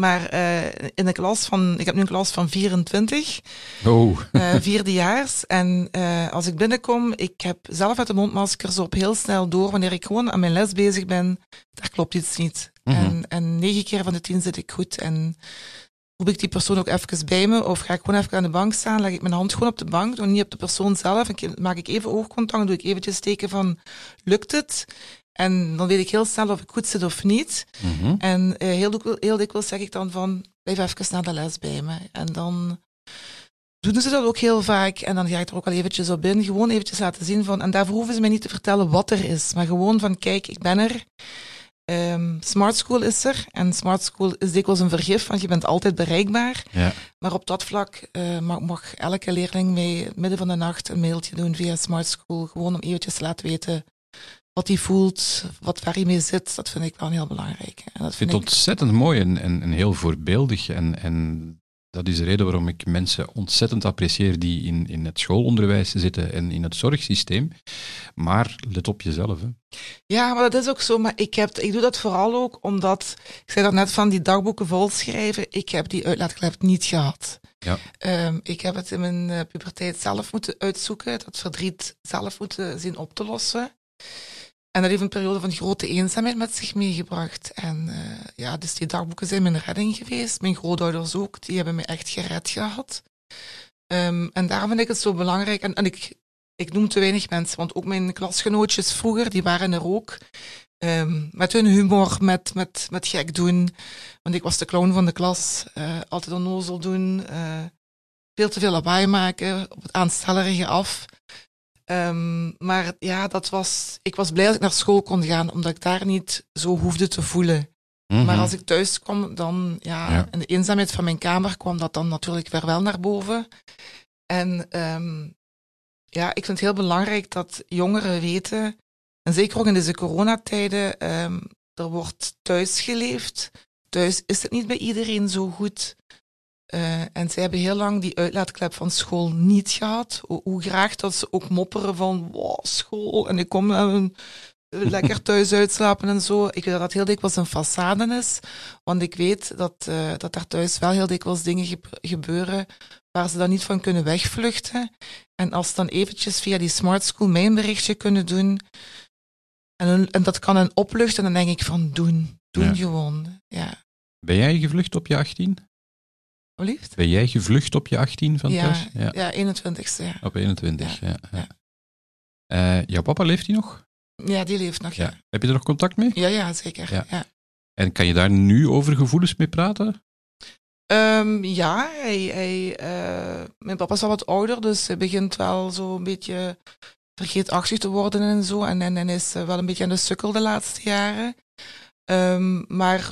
Maar eh, in de klas van, ik heb nu een klas van 24, Oh, eh *laughs* vierdejaars. En eh, als ik binnenkom, ik heb zelf uit de mondmaskers op heel snel door, wanneer ik gewoon aan mijn les bezig ben, daar klopt iets niet. Mhm. en, en negen keer van de tien zit ik goed. En roep ik die persoon ook even bij me, of ga ik gewoon even aan de bank staan, leg ik mijn hand gewoon op de bank, doe niet op de persoon zelf, en maak ik even oogcontact, doe ik eventjes teken van, lukt het? En dan weet ik heel snel of ik goed zit of niet. Mhm. En eh, heel, dikwijls, heel dikwijls zeg ik dan van, blijf even naar de les bij me. En dan doen ze dat ook heel vaak. En dan ga ik er ook al eventjes op in. Gewoon eventjes laten zien van, en daarvoor hoeven ze mij niet te vertellen wat er is. Maar gewoon van, kijk, ik ben er. Ehm, smart School is er. En Smart School is dikwijls een vergif, want je bent altijd bereikbaar. ja. Maar op dat vlak eh, mag, mag elke leerling het midden van de nacht een mailtje doen via Smart School. Gewoon om eventjes te laten weten wat hij voelt, wat, waar hij mee zit. Dat vind ik dan heel belangrijk. En dat Ik vind vind het ontzettend mooi en, en, en heel voorbeeldig. En, en dat is de reden waarom ik mensen ontzettend apprecieer die in, in het schoolonderwijs zitten en in het zorgsysteem. Maar let op jezelf. Hè. Ja, maar dat is ook zo. Maar ik, heb, ik doe dat vooral ook omdat, ik zei dat net van die dagboeken volschrijven, ik heb die uitlaatklep niet gehad. Ja. Ehm, ik heb het in mijn eh, puberteit zelf moeten uitzoeken, dat verdriet zelf moeten zien op te lossen. En dat heeft een periode van grote eenzaamheid met zich meegebracht. En eh, ja, dus die dagboeken zijn mijn redding geweest. Mijn grootouders ook, die hebben me echt gered gehad. Ehm, en daarom vind ik het zo belangrijk. En, en ik, ik noem te weinig mensen, want ook mijn klasgenootjes vroeger, die waren er ook. Ehm, met hun humor, met, met, met gek doen. Want ik was de clown van de klas. Uh, altijd onnozel doen. Uh, veel te veel lawaai maken. Op het aanstellerige af. Um, maar ja, dat was, ik was blij dat ik naar school kon gaan, omdat ik daar niet zo hoefde te voelen. Mm -hmm. Maar als ik thuis kwam, dan, ja, ja, in de eenzaamheid van mijn kamer kwam dat dan natuurlijk weer wel naar boven. En um, ja, ik vind het heel belangrijk dat jongeren weten, en zeker ook in deze coronatijden, um, er wordt thuis geleefd. Thuis is het niet bij iedereen zo goed. Uh, en zij hebben heel lang die uitlaatklep van school niet gehad. Hoe, hoe graag dat ze ook mopperen van wow, school en ik kom uh, lekker *laughs* thuis uitslapen en zo. Ik weet dat dat heel dikwijls een façade is, want ik weet dat, uh, dat daar thuis wel heel dikwijls dingen ge gebeuren waar ze dan niet van kunnen wegvluchten. En als ze dan eventjes via die smart school mijn berichtje kunnen doen, en, en dat kan hen opluchten, dan denk ik van doen, doen ja. gewoon. Ja. Ben jij gevlucht op je 18? Ben jij gevlucht op je 18 van ja, thuis? Ja, ja 21ste. Ja. Op 21, ja. ja, uh, jouw papa leeft hij nog? Ja, die leeft nog, ja. Heb je er nog contact mee? Ja, ja zeker. Ja. En kan je daar nu over gevoelens mee praten? Um, ja, hij, hij, uh, mijn papa is al wat ouder, dus hij begint wel zo een beetje vergeetachtig te worden en zo. En, en, en is wel een beetje aan de sukkel de laatste jaren. Um, maar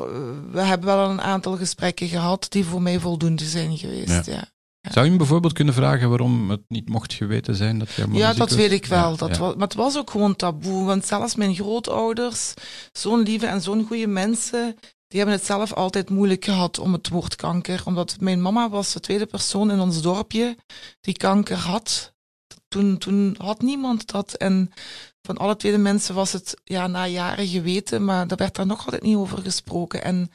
we hebben wel een aantal gesprekken gehad die voor mij voldoende zijn geweest. Ja. Zou je hem bijvoorbeeld kunnen vragen waarom het niet mocht geweten zijn dat jij Ja, dat weet ik wel. Ja, dat Was, maar het was ook gewoon taboe. Want zelfs mijn grootouders, zo'n lieve en zo'n goede mensen, die hebben het zelf altijd moeilijk gehad om het woord kanker. Omdat mijn mama was de tweede persoon in ons dorpje die kanker had. Toen, toen had niemand dat. En van alle tweede mensen was het ja, na jaren geweten, maar daar werd daar nog altijd niet over gesproken. En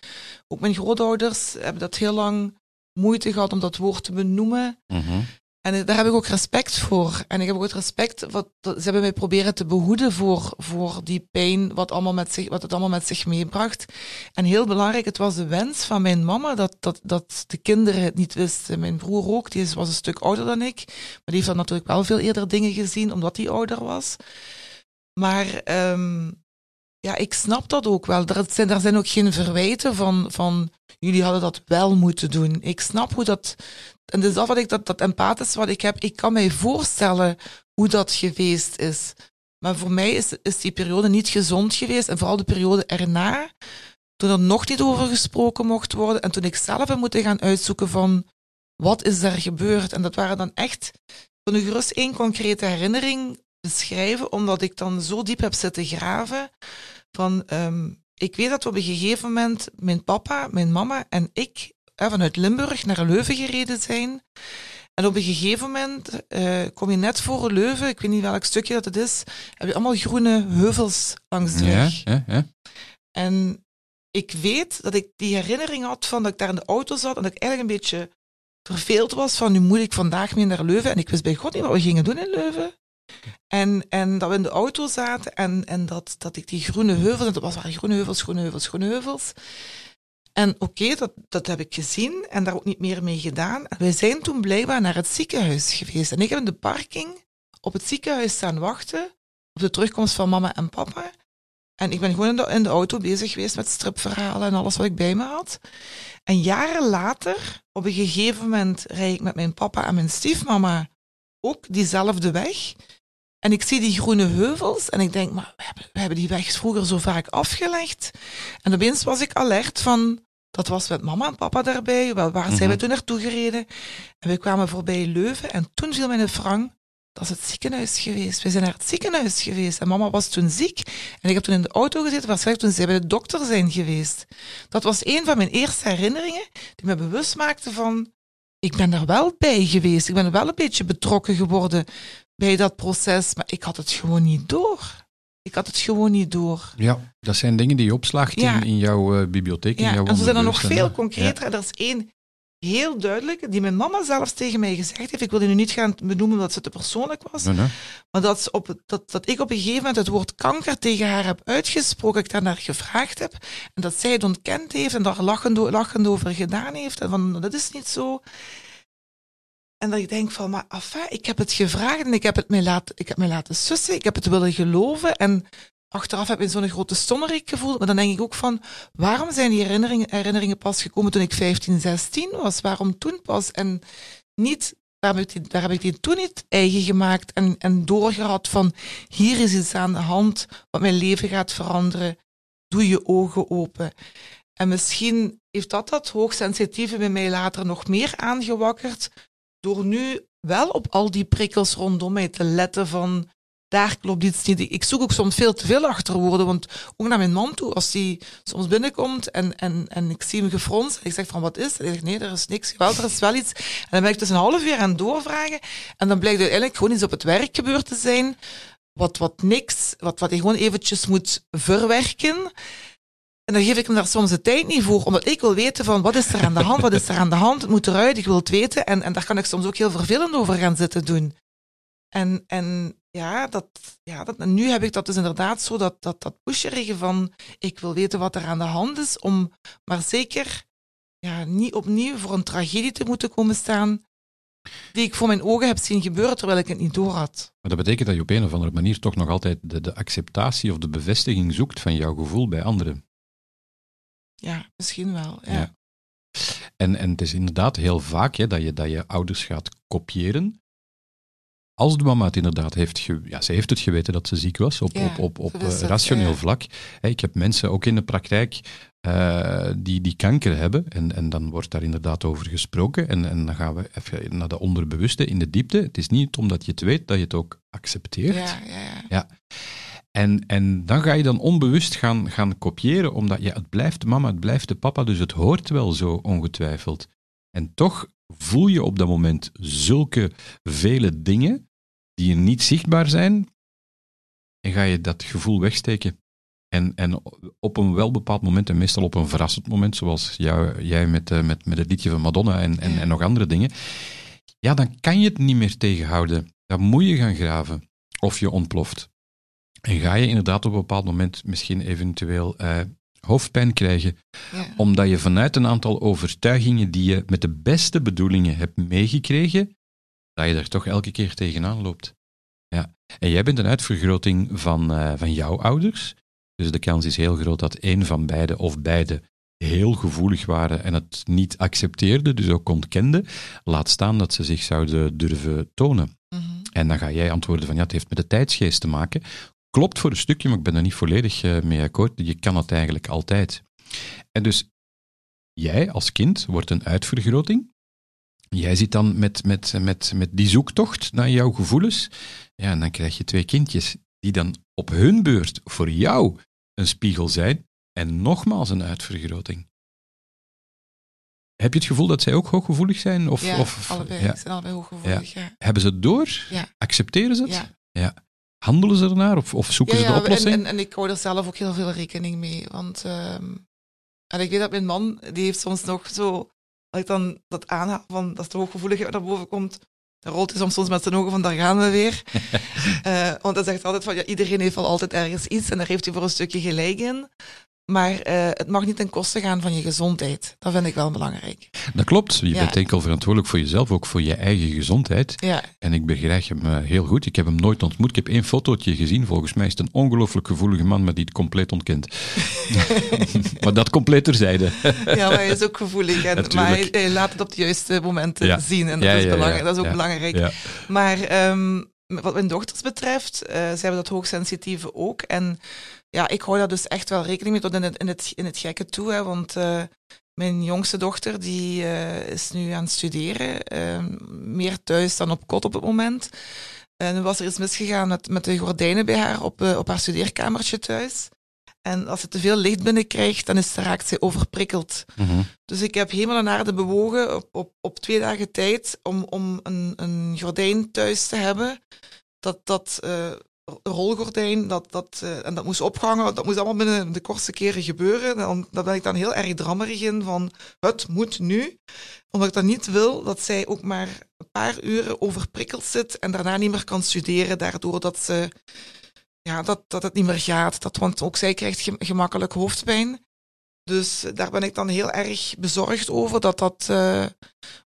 ook mijn grootouders hebben dat heel lang moeite gehad om dat woord te benoemen. Mm -hmm. En daar heb ik ook respect voor. En ik heb ook het respect, wat, ze hebben mij proberen te behoeden voor, voor die pijn, wat, allemaal met zich, wat het allemaal met zich meebracht. En heel belangrijk, het was de wens van mijn mama dat, dat, dat de kinderen het niet wisten. Mijn broer ook, die was een stuk ouder dan ik. Maar die heeft dan natuurlijk wel veel eerder dingen gezien, omdat hij ouder was. Maar um, ja, ik snap dat ook wel. Er zijn, er zijn ook geen verwijten van, van jullie hadden dat wel moeten doen. Ik snap hoe dat. En dus dat wat ik dat, dat empathisch wat ik heb, ik kan mij voorstellen hoe dat geweest is. Maar voor mij is, is die periode niet gezond geweest. En vooral de periode erna, toen er nog niet over gesproken mocht worden. En toen ik zelf heb moeten gaan uitzoeken van wat is er gebeurd. En dat waren dan echt, u gerust één concrete herinnering beschrijven, omdat ik dan zo diep heb zitten graven. Van, um, ik weet dat we op een gegeven moment, mijn papa, mijn mama en ik, vanuit Limburg naar Leuven gereden zijn. En op een gegeven moment uh, kom je net voor Leuven, ik weet niet welk stukje dat het is, heb je allemaal groene heuvels langs de weg. Ja, ja, ja. En ik weet dat ik die herinnering had van dat ik daar in de auto zat en dat ik eigenlijk een beetje verveeld was van nu moet ik vandaag mee naar Leuven. En ik wist bij God niet wat we gingen doen in Leuven. En, en dat we in de auto zaten en, en dat, dat ik die groene heuvels, en dat was waren groene heuvels, groene heuvels, groene heuvels. En oké, dat, dat heb ik gezien en daar ook niet meer mee gedaan. Wij zijn toen blijkbaar naar het ziekenhuis geweest. En ik heb in de parking op het ziekenhuis staan wachten op de terugkomst van mama en papa. En ik ben gewoon in de, in de auto bezig geweest met stripverhalen en alles wat ik bij me had. En jaren later, op een gegeven moment, rijd ik met mijn papa en mijn stiefmama ook diezelfde weg. En ik zie die groene heuvels en ik denk, maar we hebben, we hebben die weg vroeger zo vaak afgelegd. En opeens was ik alert van, dat was met mama en papa daarbij. Waar zijn we toen naartoe gereden? En we kwamen voorbij Leuven en toen viel mij de frang, dat is het ziekenhuis geweest. We zijn naar het ziekenhuis geweest en mama was toen ziek. En ik heb toen in de auto gezeten, waarschijnlijk toen zij bij de dokter zijn geweest. Dat was een van mijn eerste herinneringen die me bewust maakte van, ik ben daar wel bij geweest. Ik ben er wel een beetje betrokken geworden bij dat proces, maar ik had het gewoon niet door. Ik had het gewoon niet door. Ja, dat zijn dingen die je opslaagt ja. in, in, jouw uh, bibliotheek. Ja, in jouw en zo zijn er nog veel concreter. Ja. Er is één heel duidelijke, die mijn mama zelfs tegen mij gezegd heeft. Ik wil die nu niet gaan benoemen omdat ze te persoonlijk was. Nee, nee. Maar dat, op, dat, dat ik op een gegeven moment het woord kanker tegen haar heb uitgesproken, ik daarnaar gevraagd heb. En dat zij het ontkend heeft en daar lachend, lachend over gedaan heeft. En van, dat is niet zo. En dat ik denk van, maar enfin, ik heb het gevraagd en ik heb het mij laten, ik heb laten sussen, ik heb het willen geloven. En achteraf heb ik zo'n grote stommerik gevoeld. Maar dan denk ik ook van, waarom zijn die herinneringen, herinneringen pas gekomen toen ik 15, 16 was? Waarom toen pas? En niet, daar heb ik die, daar heb ik die toen niet eigen gemaakt en, en doorgehad van, hier is iets aan de hand wat mijn leven gaat veranderen. Doe je ogen open. En misschien heeft dat dat hoogsensitieve bij mij later nog meer aangewakkerd, door nu wel op al die prikkels rondom mij te letten van daar klopt iets niet. Ik zoek ook soms veel te veel achter woorden, want ook naar mijn man toe, als hij soms binnenkomt en, en, en ik zie hem gefronst, ik zeg van wat is het? Hij zegt nee, er is niks. Wel, er is wel iets. En dan ben ik dus een half uur aan doorvragen en dan blijkt uiteindelijk gewoon iets op het werk gebeurd te zijn, wat, wat niks, wat, wat hij gewoon eventjes moet verwerken. En dan geef ik hem daar soms de tijd niet voor, omdat ik wil weten van wat is er aan de hand, wat is er aan de hand, het moet eruit, ik wil het weten. En, en daar kan ik soms ook heel vervelend over gaan zitten doen. En, en ja, dat, ja dat, en nu heb ik dat dus inderdaad zo, dat, dat, dat pusherige van ik wil weten wat er aan de hand is, om maar zeker ja, niet opnieuw voor een tragedie te moeten komen staan die ik voor mijn ogen heb zien gebeuren terwijl ik het niet door had. Maar dat betekent dat je op een of andere manier toch nog altijd de, de acceptatie of de bevestiging zoekt van jouw gevoel bij anderen. Ja, misschien wel. Ja. Ja. En, en het is inderdaad heel vaak hè, dat, je, dat je ouders gaat kopiëren. Als de mama het inderdaad heeft, ge, ja, ze heeft het geweten dat ze ziek was op, Ja, op, op, op eh, het, rationeel ja. vlak. Ik heb mensen ook in de praktijk eh, die, die kanker hebben en, en dan wordt daar inderdaad over gesproken en, en dan gaan we even naar de onderbewuste, in de diepte. Het is niet omdat je het weet dat je het ook accepteert. Ja, ja, ja. Ja. En, en dan ga je dan onbewust gaan, gaan kopiëren, omdat ja, het blijft mama, het blijft de papa, dus het hoort wel zo ongetwijfeld. En toch voel je op dat moment zulke vele dingen die niet zichtbaar zijn, en ga je dat gevoel wegsteken. En, en op een wel bepaald moment, en meestal op een verrassend moment, zoals jou, jij met, eh, met, met het liedje van Madonna en, en, en nog andere dingen, ja, dan kan je het niet meer tegenhouden. Dan moet je gaan graven. Of je ontploft. En ga je inderdaad op een bepaald moment misschien eventueel eh, hoofdpijn krijgen, ja. omdat je vanuit een aantal overtuigingen die je met de beste bedoelingen hebt meegekregen, dat je er toch elke keer tegenaan loopt. Ja. En jij bent een uitvergroting van, eh, van jouw ouders, dus de kans is heel groot dat een van beide of beide heel gevoelig waren en het niet accepteerden, dus ook ontkenden. Laat staan dat ze zich zouden durven tonen. Mhm. En dan ga jij antwoorden van ja, het heeft met de tijdsgeest te maken. Klopt voor een stukje, maar ik ben er niet volledig eh, mee akkoord. Je kan het eigenlijk altijd. En dus jij als kind wordt een uitvergroting. Jij zit dan met, met, met, met die zoektocht naar jouw gevoelens. Ja, en dan krijg je twee kindjes die dan op hun beurt voor jou een spiegel zijn. En nogmaals een uitvergroting. Heb je het gevoel dat zij ook hooggevoelig zijn? Of, ja, of, allebei. ja. Zijn allebei hooggevoelig, ja. Hebben ze het door? Accepteren ze het? Ja. Handelen ze ernaar of, of zoeken Ja, ze de ja, oplossing? En, en, en ik hou er zelf ook heel veel rekening mee. Want ehm, en ik weet dat mijn man, die heeft soms nog zo, als ik dan dat aanhaal, van, dat de hooggevoeligheid naar boven komt, dan rolt hij soms, soms met zijn ogen van, daar gaan we weer. *laughs* Eh, want hij zegt altijd van, ja, iedereen heeft wel altijd ergens iets en daar heeft hij voor een stukje gelijk in. Maar eh, het mag niet ten koste gaan van je gezondheid. Dat vind ik wel belangrijk. Dat klopt. Je Ja. bent enkel verantwoordelijk voor jezelf, ook voor je eigen gezondheid. Ja, En ik begrijp hem eh, heel goed. Ik heb hem nooit ontmoet. Ik heb één fotootje gezien. Volgens mij is het een ongelooflijk gevoelige man, maar die het compleet ontkent. *laughs* maar dat compleet terzijde. ja maar hij is ook gevoelig. En, maar hij, laat het op de juiste momenten Ja. zien. En dat, is, belangrijk, dat is ook belangrijk. Maar ehm, wat mijn dochters betreft, eh, zij hebben dat hoogsensitieve ook. En ja, ik hou daar dus echt wel rekening mee tot in het, in het, in het gekke toe. Hè, want eh, mijn jongste dochter die, eh, is nu aan het studeren. eh, meer thuis dan op kot op het moment. En er was er iets misgegaan met, met de gordijnen bij haar op, eh, op haar studeerkamertje thuis. En als ze te veel licht binnenkrijgt, dan is, raakt ze overprikkeld. Mhm. Dus ik heb hemel en aarde bewogen op, op, op twee dagen tijd om, om een, een gordijn thuis te hebben. Dat, dat rolgordijn, dat, dat, eh, en dat moest opgehangen, dat moest allemaal binnen de kortste keren gebeuren. Dan, daar ben ik dan heel erg drammerig in van, het moet nu. Omdat ik dan niet wil dat zij ook maar een paar uren overprikkeld zit en daarna niet meer kan studeren, daardoor dat ze, ja, dat, dat het niet meer gaat. Dat, want ook zij krijgt gem- gemakkelijk hoofdpijn. Dus daar ben ik dan heel erg bezorgd over dat dat. eh,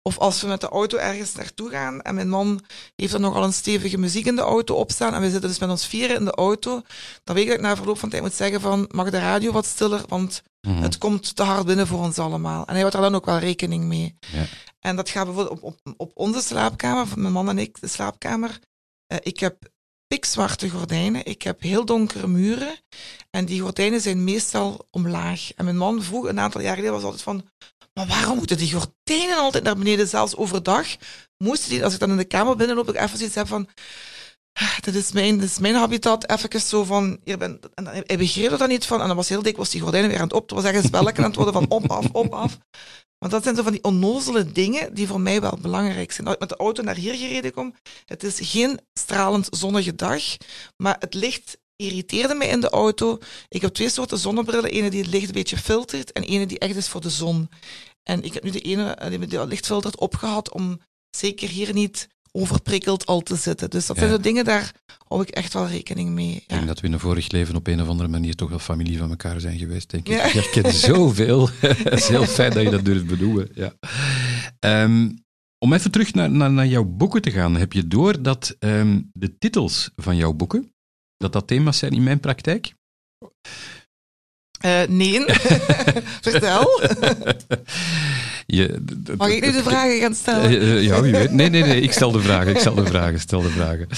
of als we met de auto ergens naartoe gaan en mijn man heeft dan nogal een stevige muziek in de auto opstaan en we zitten dus met ons vieren in de auto, dan weet ik dat ik na verloop van tijd moet zeggen van mag de radio wat stiller, want Mhm. het komt te hard binnen voor ons allemaal. En hij houdt daar dan ook wel rekening mee. Ja. En dat gaat bijvoorbeeld op, op, op onze slaapkamer, van mijn man en ik, de slaapkamer. Eh, ik heb pikzwarte gordijnen, ik heb heel donkere muren. En die gordijnen zijn meestal omlaag. En mijn man vroeg een aantal jaar geleden was altijd van, maar waarom moeten die gordijnen altijd naar beneden, zelfs overdag? Moesten die, als ik dan in de kamer binnenloop, ik even zoiets heb van, ah, dit is mijn, dit is mijn habitat, even zo van, hier ben, en hij begreep er dan niet van, en dan was heel dikwijls die gordijnen weer aan het op, het was een spelletje aan het worden van op, af, op, af. Want dat zijn zo van die onnozele dingen die voor mij wel belangrijk zijn. Ik met de auto naar hier gereden kom, het is geen stralend zonnige dag, maar het licht irriteerde mij in de auto. Ik heb twee soorten zonnebrillen. Ene die het licht een beetje filtert en ene die echt is voor de zon. En ik heb nu de ene eh, die die licht filtert opgehad om zeker hier niet overprikkeld al te zitten. Dus dat Ja. zijn zo dingen, daar hou ik echt wel rekening mee. Ik Ja. denk dat we in een vorig leven op een of andere manier toch wel familie van elkaar zijn geweest, denk ik. Ja. Je herkent *laughs* zoveel. Het is heel fijn dat je dat durft benoemen. Ja. Ehm, om even terug naar, naar, naar jouw boeken te gaan. Heb je door dat ehm, de titels van jouw boeken, dat dat thema's zijn in mijn praktijk? Eh, nee, *laughs* vertel. Je, Mag ik nu de vragen gaan stellen? Ja, wie weet. Nee, nee, nee. Ik stel de vragen. Ik stel de vragen. Stel de vragen.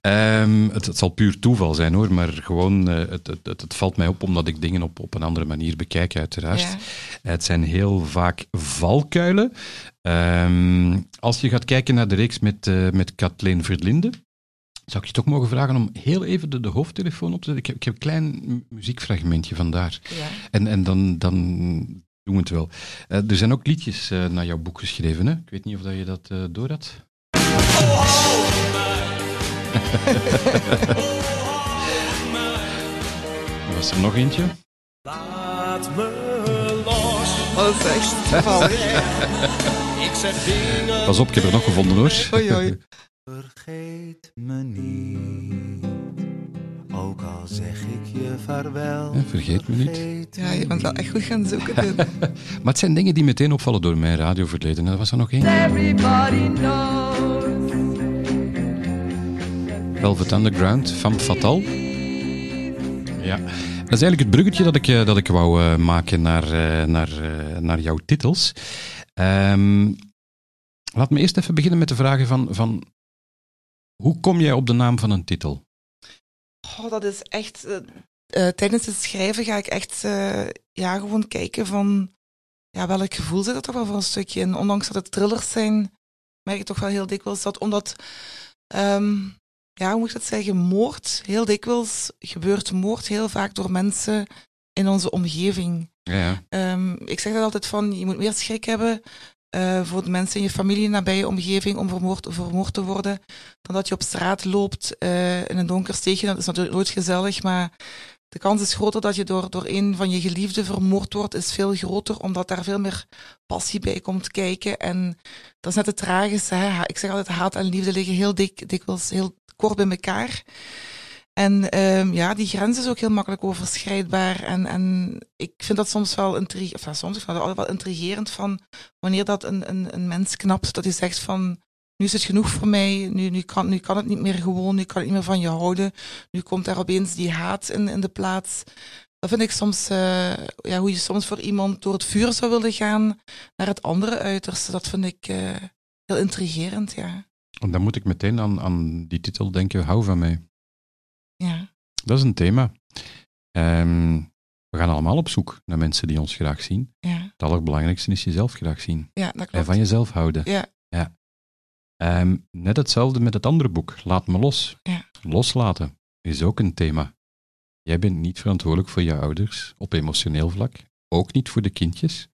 Ehm, het, het zal puur toeval zijn hoor, maar gewoon, eh, het, het, het, valt mij op omdat ik dingen op, op een andere manier bekijk, uiteraard. Ja. Het zijn heel vaak valkuilen. Ehm, als je gaat kijken naar de reeks met, eh, met Kathleen Verlinde, zou ik je toch mogen vragen om heel even de, de hoofdtelefoon op te zetten. Ik heb, ik heb een klein mu- muziekfragmentje vandaar. Ja. En, en dan, dan doen we het wel. Eh, er zijn ook liedjes eh, naar jouw boek geschreven. Hè? Ik weet niet of dat je dat eh door had. *laughs* Was er nog eentje. Laat me los. Is *laughs* echt. Pas op, ik heb er nog gevonden hoor. Oei, oei. Vergeet me niet, ook al zeg ik je vaarwel. Ja, vergeet me niet. Ja, je bent wel echt goed gaan zoeken. *laughs* Maar het zijn dingen die meteen opvallen door mijn radioverleden. Er was er nog één. Everybody knows. Velvet Underground, Femme Fatale. Ja. Dat is eigenlijk het bruggetje dat ik, eh, dat ik wou eh, maken naar, eh, naar, eh, naar jouw titels. Ehm, laat me eerst even beginnen met de vragen van, van hoe kom jij op de naam van een titel? Oh, dat is echt. eh, eh, tijdens het schrijven ga ik echt eh, ja, gewoon kijken van ja, welk gevoel zit er toch wel voor een stukje in. Ondanks dat het thrillers zijn, merk ik toch wel heel dikwijls dat omdat, ehm, ja, hoe moet ik dat zeggen, moord, heel dikwijls gebeurt moord heel vaak door mensen in onze omgeving. Ja, ja. Ehm, ik zeg dat altijd van, je moet meer schrik hebben eh, voor de mensen in je familie, nabije omgeving, om vermoord, vermoord te worden, dan dat je op straat loopt eh, in een donker steegje. Dat is natuurlijk nooit gezellig, maar de kans is groter dat je door, door een van je geliefden vermoord wordt, is veel groter, omdat daar veel meer passie bij komt kijken. En dat is net het tragische. Hè? Ik zeg altijd, haat en liefde liggen heel dik, dikwijls heel kort bij elkaar. En ehm, ja, die grens is ook heel makkelijk overschrijdbaar. En, en ik vind dat soms wel intrigerend, ja, soms ik vind dat wel intrigerend van wanneer dat een, een, een mens knapt, dat hij zegt van nu is het genoeg voor mij, nu, nu, kan, nu kan het niet meer gewoon, nu kan ik niet meer van je houden, nu komt daar opeens die haat in, in de plaats. Dat vind ik soms, eh, ja, hoe je soms voor iemand door het vuur zou willen gaan naar het andere uiterste, dat vind ik eh, heel intrigerend, ja. En dan moet ik meteen aan, aan die titel denken, hou van mij. Ja, Dat is een thema. Ehm, we gaan allemaal op zoek naar mensen die ons graag zien. ja, Het allerbelangrijkste is jezelf graag zien. ja dat En klopt. van jezelf houden. Ja, Ehm, net hetzelfde met het andere boek, Laat me los. Ja. Loslaten is ook een thema. Jij bent niet verantwoordelijk voor je ouders op emotioneel vlak, ook niet voor de kindjes.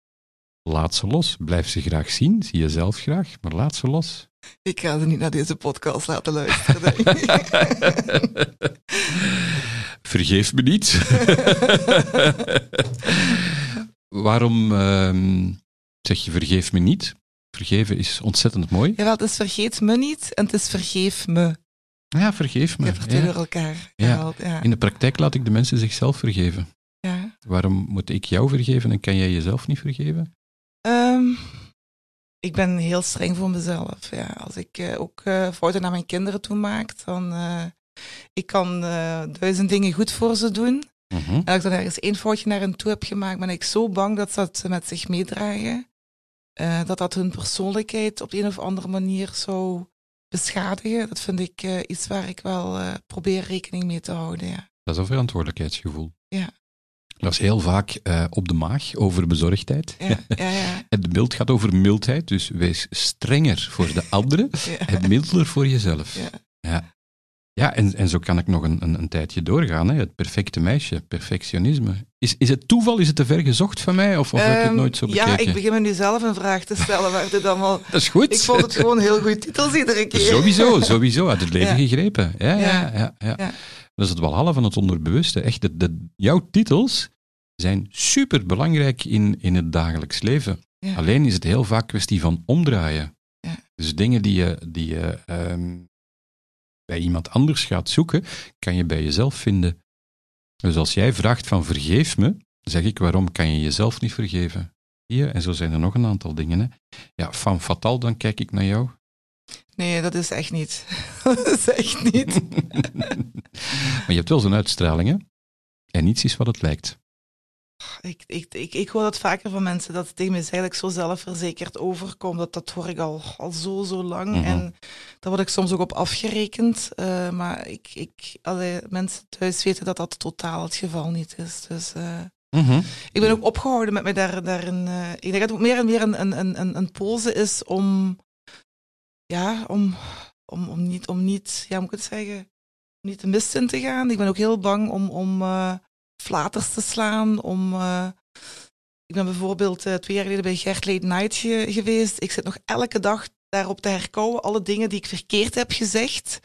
Laat ze los. Blijf ze graag zien, zie jezelf graag, maar laat ze los. ik ga ze niet naar deze podcast laten luisteren. *laughs* Vergeef me niet. *laughs* Waarom ehm, zeg je vergeef me niet? Vergeven is ontzettend mooi. Jawel, het is vergeet me niet en het is vergeef me. Ja, vergeef Je me. hebt Ja. door elkaar Ja. Ja. In de praktijk laat ik de mensen zichzelf vergeven. Ja. Waarom moet ik jou vergeven en kan jij jezelf niet vergeven? Ik ben heel streng voor mezelf. Ja. Als ik eh, ook eh, fouten naar mijn kinderen toe maak, dan uh, ik kan duizend dingen goed voor ze doen. Mhm. En als ik dan ergens één foutje naar hen toe heb gemaakt, ben ik zo bang dat ze dat met zich meedragen. Dat dat hun persoonlijkheid op de een of andere manier zou beschadigen. Dat vind ik iets waar ik wel probeer rekening mee te houden. Ja. Dat is een verantwoordelijkheidsgevoel. Ja. Dat is heel vaak eh, op de maag over bezorgdheid. Ja, ja, ja, *laughs* Het beeld gaat over mildheid, dus wees strenger voor de anderen *laughs* en milder voor jezelf. Ja. ja. Ja, en, en zo kan ik nog een, een, een tijdje doorgaan. Hè. Het perfecte meisje, perfectionisme. Is, is het toeval, is het te ver gezocht van mij, of, of heb je het Ehm, nooit zo bekeken? Ja, ik begin me nu zelf een vraag te stellen waar dit allemaal... *laughs* Dat is goed. Ik vond het gewoon heel goed titels iedere keer. Sowieso, sowieso, uit het leven Ja. gegrepen. Ja, ja, Ja. Dat is het walhalla van het onderbewuste. Echt, de, de, jouw titels zijn super belangrijk in, in het dagelijks leven. Ja. Alleen is het heel vaak kwestie van omdraaien. Ja. Dus dingen die je, die je ehm, bij iemand anders gaat zoeken, kan je bij jezelf vinden. Dus als jij vraagt van vergeef me, zeg ik waarom kan je jezelf niet vergeven? Hier, en zo zijn er nog een aantal dingen. Hè. Ja, van fatal, dan kijk ik naar jou. Nee, dat is echt niet. *laughs* dat is echt niet. *laughs* maar je hebt wel zo'n uitstraling, hè? En niets is wat het lijkt. Ik, ik, ik, ik hoor dat vaker van mensen, dat het tegen mij eigenlijk zo zelfverzekerd overkomt. Dat, dat hoor ik al, al zo, zo lang. Mhm. En daar word ik soms ook op afgerekend. Eh, maar ik, ik, allee, mensen thuis weten dat dat totaal het geval niet is. Dus eh, ik ben ook opgehouden met mij daar, daarin. eh, ik denk dat het ook meer en meer een, een, een, een, een pose is om, ja, om, om, om niet, om niet, ja, moet ik het zeggen, niet de mist in te gaan. Ik ben ook heel bang om, om eh, flaters te slaan, om... eh, ik ben bijvoorbeeld eh, twee jaar geleden bij Gert Late Night ge- geweest. Ik zit nog elke dag daarop te herkouwen, alle dingen die ik verkeerd heb gezegd.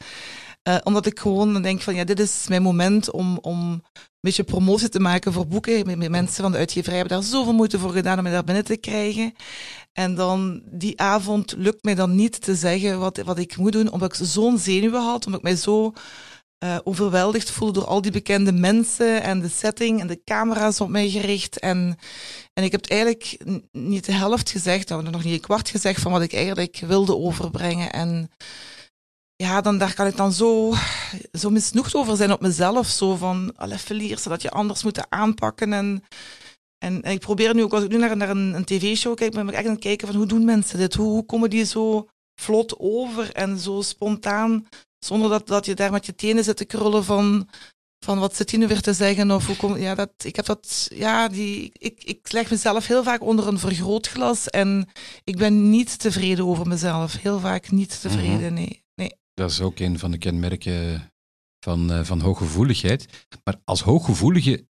Omdat ik gewoon denk van, ja, dit is mijn moment om, om een beetje promotie te maken voor boeken. Mensen van de uitgeverij hebben daar zoveel moeite voor gedaan om me daar binnen te krijgen. En dan die avond lukt mij dan niet te zeggen wat, wat ik moet doen, omdat ik zo'n zenuwen had, omdat ik mij zo eh, overweldigd voelde door al die bekende mensen en de setting en de camera's op mij gericht. En, en ik heb eigenlijk niet de helft gezegd, nou, nog niet een kwart gezegd van wat ik eigenlijk wilde overbrengen. En ja, dan, daar kan ik dan zo, zo misnoegd over zijn op mezelf. Zo van, alle verlier, zodat je anders moet aanpakken. En, en, en ik probeer nu ook, als ik nu naar, naar een, een tv-show kijk, ben ik echt aan het kijken van hoe doen mensen dit? Hoe, hoe komen die zo vlot over en zo spontaan, zonder dat, dat je daar met je tenen zit te krullen van, van wat zit die nu weer te zeggen? Of hoe kom, ja, dat, ik heb dat, ja, die, ik, ik leg mezelf heel vaak onder een vergrootglas en ik ben niet tevreden over mezelf. Heel vaak niet tevreden, nee. nee. Dat is ook een van de kenmerken van, eh, van hooggevoeligheid. Maar als hooggevoelige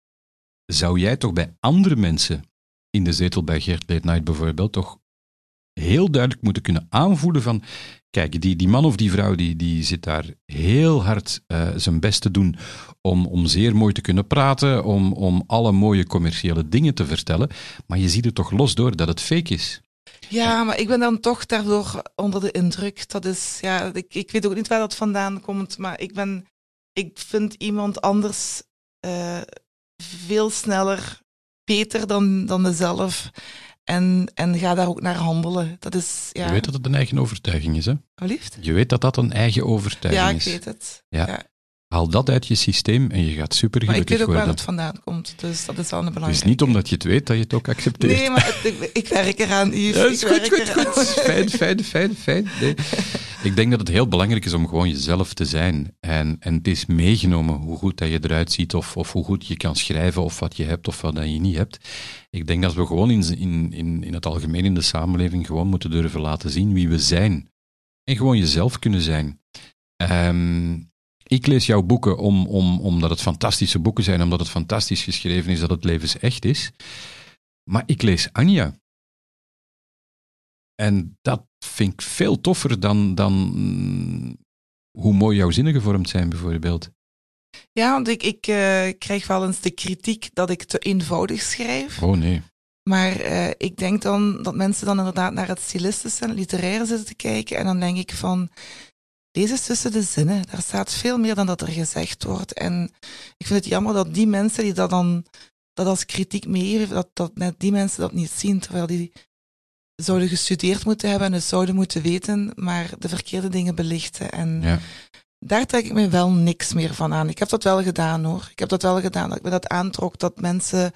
zou jij toch bij andere mensen in de zetel bij Gert Late Night bijvoorbeeld toch heel duidelijk moeten kunnen aanvoelen van kijk, die, die man of die vrouw die, die zit daar heel hard eh, zijn best te doen om, om zeer mooi te kunnen praten, om, om alle mooie commerciële dingen te vertellen, maar je ziet er toch los door dat het fake is. Ja, maar ik ben dan toch daardoor onder de indruk. Dat is, ja, ik, ik weet ook niet waar dat vandaan komt, maar ik ben, ik vind iemand anders eh, veel sneller beter dan, dan mezelf. En, en ga daar ook naar handelen. Dat is, ja. Je weet dat het een eigen overtuiging is, hè? Je weet dat dat een eigen overtuiging Ja, ik is. weet het. Ja. Ja. Haal dat uit je systeem en je gaat super Maar ik gelukkig weet ook waar worden. het vandaan komt. Dus dat is wel een Het belangrijke. is niet omdat je het weet dat je het ook accepteert. Nee, maar het- ik, ik werk eraan, Yves. Ja, is Ik goed, goed, goed. Fijn, fijn, fijn, fijn. Nee. *laughs* Ik denk dat het heel belangrijk is om gewoon jezelf te zijn. En, en het is meegenomen hoe goed dat je eruit ziet, of, of hoe goed je kan schrijven, of wat je hebt of wat dat je niet hebt. Ik denk dat we gewoon in, in, in, in het algemeen in de samenleving gewoon moeten durven laten zien wie we zijn. En gewoon jezelf kunnen zijn. Ehm, ik lees jouw boeken om, om, omdat het fantastische boeken zijn, omdat het fantastisch geschreven is, dat het levensecht is. Maar ik lees Anja. En dat vind ik veel toffer dan, dan mm, hoe mooi jouw zinnen gevormd zijn, bijvoorbeeld. Ja, want ik, ik eh, krijg wel eens de kritiek dat ik te eenvoudig schrijf. Oh nee. Maar eh, ik denk dan dat mensen dan inderdaad naar het stilistische en het literaire zitten te kijken. En dan denk ik van, lees eens tussen de zinnen. Daar staat veel meer dan dat er gezegd wordt. En ik vind het jammer dat die mensen die dat dan dat als kritiek meegeven, dat, dat net die mensen dat niet zien, terwijl die zouden gestudeerd moeten hebben en het zouden moeten weten, maar de verkeerde dingen belichten. En Ja. daar trek ik me wel niks meer van aan. Ik heb dat wel gedaan hoor. Ik heb dat wel gedaan, dat ik me dat aantrok, dat mensen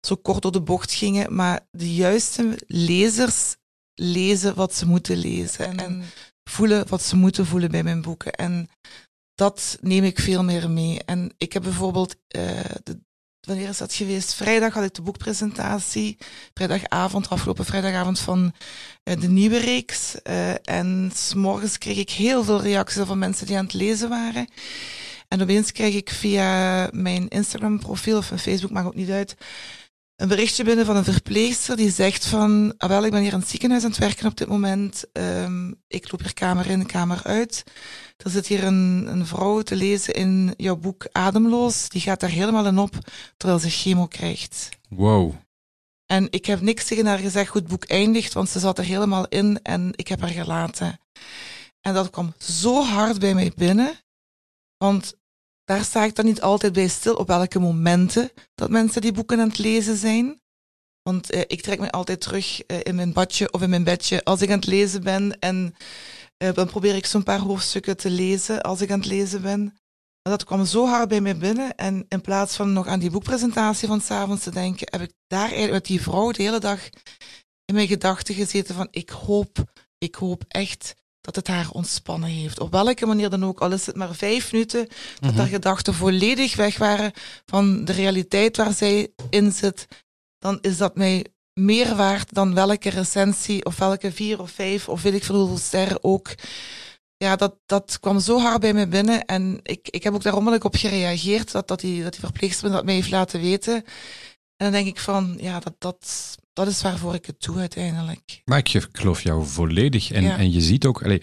zo kort door de bocht gingen, maar de juiste lezers lezen wat ze moeten lezen en voelen wat ze moeten voelen bij mijn boeken. En dat neem ik veel meer mee. En ik heb bijvoorbeeld, eh, de, wanneer is dat geweest? Vrijdag had ik de boekpresentatie, vrijdagavond, afgelopen vrijdagavond van eh, de nieuwe reeks. Eh, en s'morgens kreeg ik heel veel reacties van mensen die aan het lezen waren. En opeens kreeg ik via mijn Instagram profiel of mijn Facebook, maakt ook niet uit, een berichtje binnen van een verpleegster die zegt van, ah, wel, ik ben hier in het ziekenhuis aan het werken op dit moment. Ehm, ik loop hier kamer in, kamer uit. Er zit hier een, een vrouw te lezen in jouw boek Ademloos. Die gaat daar helemaal in op, terwijl ze chemo krijgt. Wow. En ik heb niks tegen haar gezegd hoe het boek eindigt, want ze zat er helemaal in en ik heb haar gelaten. En dat kwam zo hard bij mij binnen, want daar sta ik dan niet altijd bij stil op welke momenten dat mensen die boeken aan het lezen zijn. Want eh, ik trek me altijd terug eh, in mijn badje of in mijn bedje als ik aan het lezen ben. En dan probeer ik zo'n paar hoofdstukken te lezen als ik aan het lezen ben. Maar dat kwam zo hard bij mij binnen. En in plaats van nog aan die boekpresentatie van s'avonds te denken, heb ik daar eigenlijk met die vrouw de hele dag in mijn gedachten gezeten van ik hoop, ik hoop echt dat het haar ontspannen heeft. Op welke manier dan ook, al is het maar vijf minuten, dat haar gedachten volledig weg waren van de realiteit waar zij in zit, dan is dat mij meer waard dan welke recensie of welke vier of vijf of weet ik veel hoeveel sterren ook. Ja, dat, dat kwam zo hard bij me binnen en ik, ik heb ook daar onmiddellijk op gereageerd, dat, dat, die, dat die verpleegster me dat mij heeft laten weten. En dan denk ik van, ja, dat, dat, dat is waarvoor ik het doe uiteindelijk. Maar ik geloof jou volledig. En, Ja. en je ziet ook... Allee,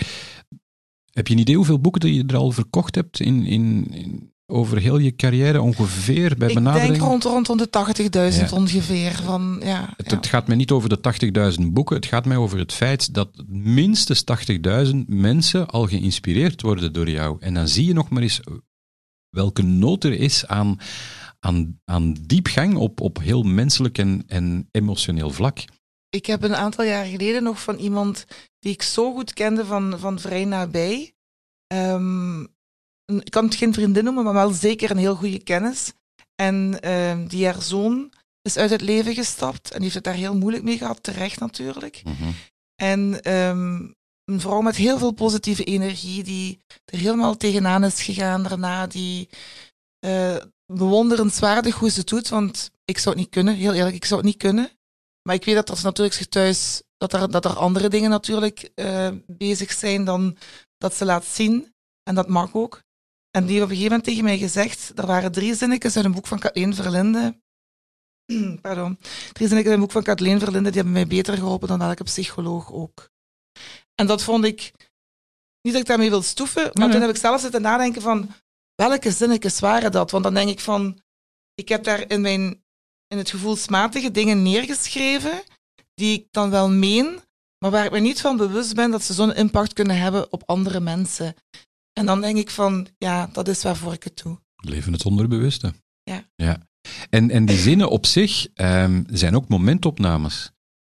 heb je een idee hoeveel boeken dat je er al verkocht hebt in, in, in- over heel je carrière ongeveer bij ik benadering? denk rond, rond, rond de 80.000 Ja. ongeveer. Van, ja, Het, ja. het gaat mij niet over de 80.000 boeken, het gaat mij over het feit dat minstens 80.000 mensen al geïnspireerd worden door jou. En dan zie je nog maar eens welke nood er is aan, aan, aan diepgang op, op heel menselijk en, en emotioneel vlak. Ik heb een aantal jaar geleden nog van iemand die ik zo goed kende van, van vrij nabij. Ehm, een- ik kan het geen vriendin noemen, maar wel zeker een heel goede kennis. En ehm, die haar zoon is uit het leven gestapt en die heeft het daar heel moeilijk mee gehad, terecht natuurlijk. En ehm, een vrouw met heel veel positieve energie, die er helemaal tegenaan is gegaan daarna, die eh, bewonderenswaardig hoe ze het doet, want ik zou het niet kunnen, heel eerlijk, ik zou het niet kunnen. Maar ik weet dat er natuurlijk thuis, dat er, dat er andere dingen natuurlijk eh, bezig zijn dan dat ze laat zien. En dat mag ook. En die heeft op een gegeven moment tegen mij gezegd, er waren drie zinnetjes uit een boek van Kathleen Verlinde. *clears throat* Pardon. Drie zinnetjes uit een boek van Kathleen Verlinde, die hebben mij beter geholpen dan elke psycholoog ook. En dat vond ik, niet dat ik daarmee wil stoeven, maar Nee, toen heb ik zelf zitten nadenken van, welke zinnetjes waren dat? Want dan denk ik van, ik heb daar in mijn in het gevoelsmatige dingen neergeschreven die ik dan wel meen, maar waar ik me niet van bewust ben dat ze zo'n impact kunnen hebben op andere mensen. En dan denk ik van, ja, dat is waarvoor ik het doe. Leven het onderbewuste. Ja. ja. En, en die zinnen op zich ehm, zijn ook momentopnames.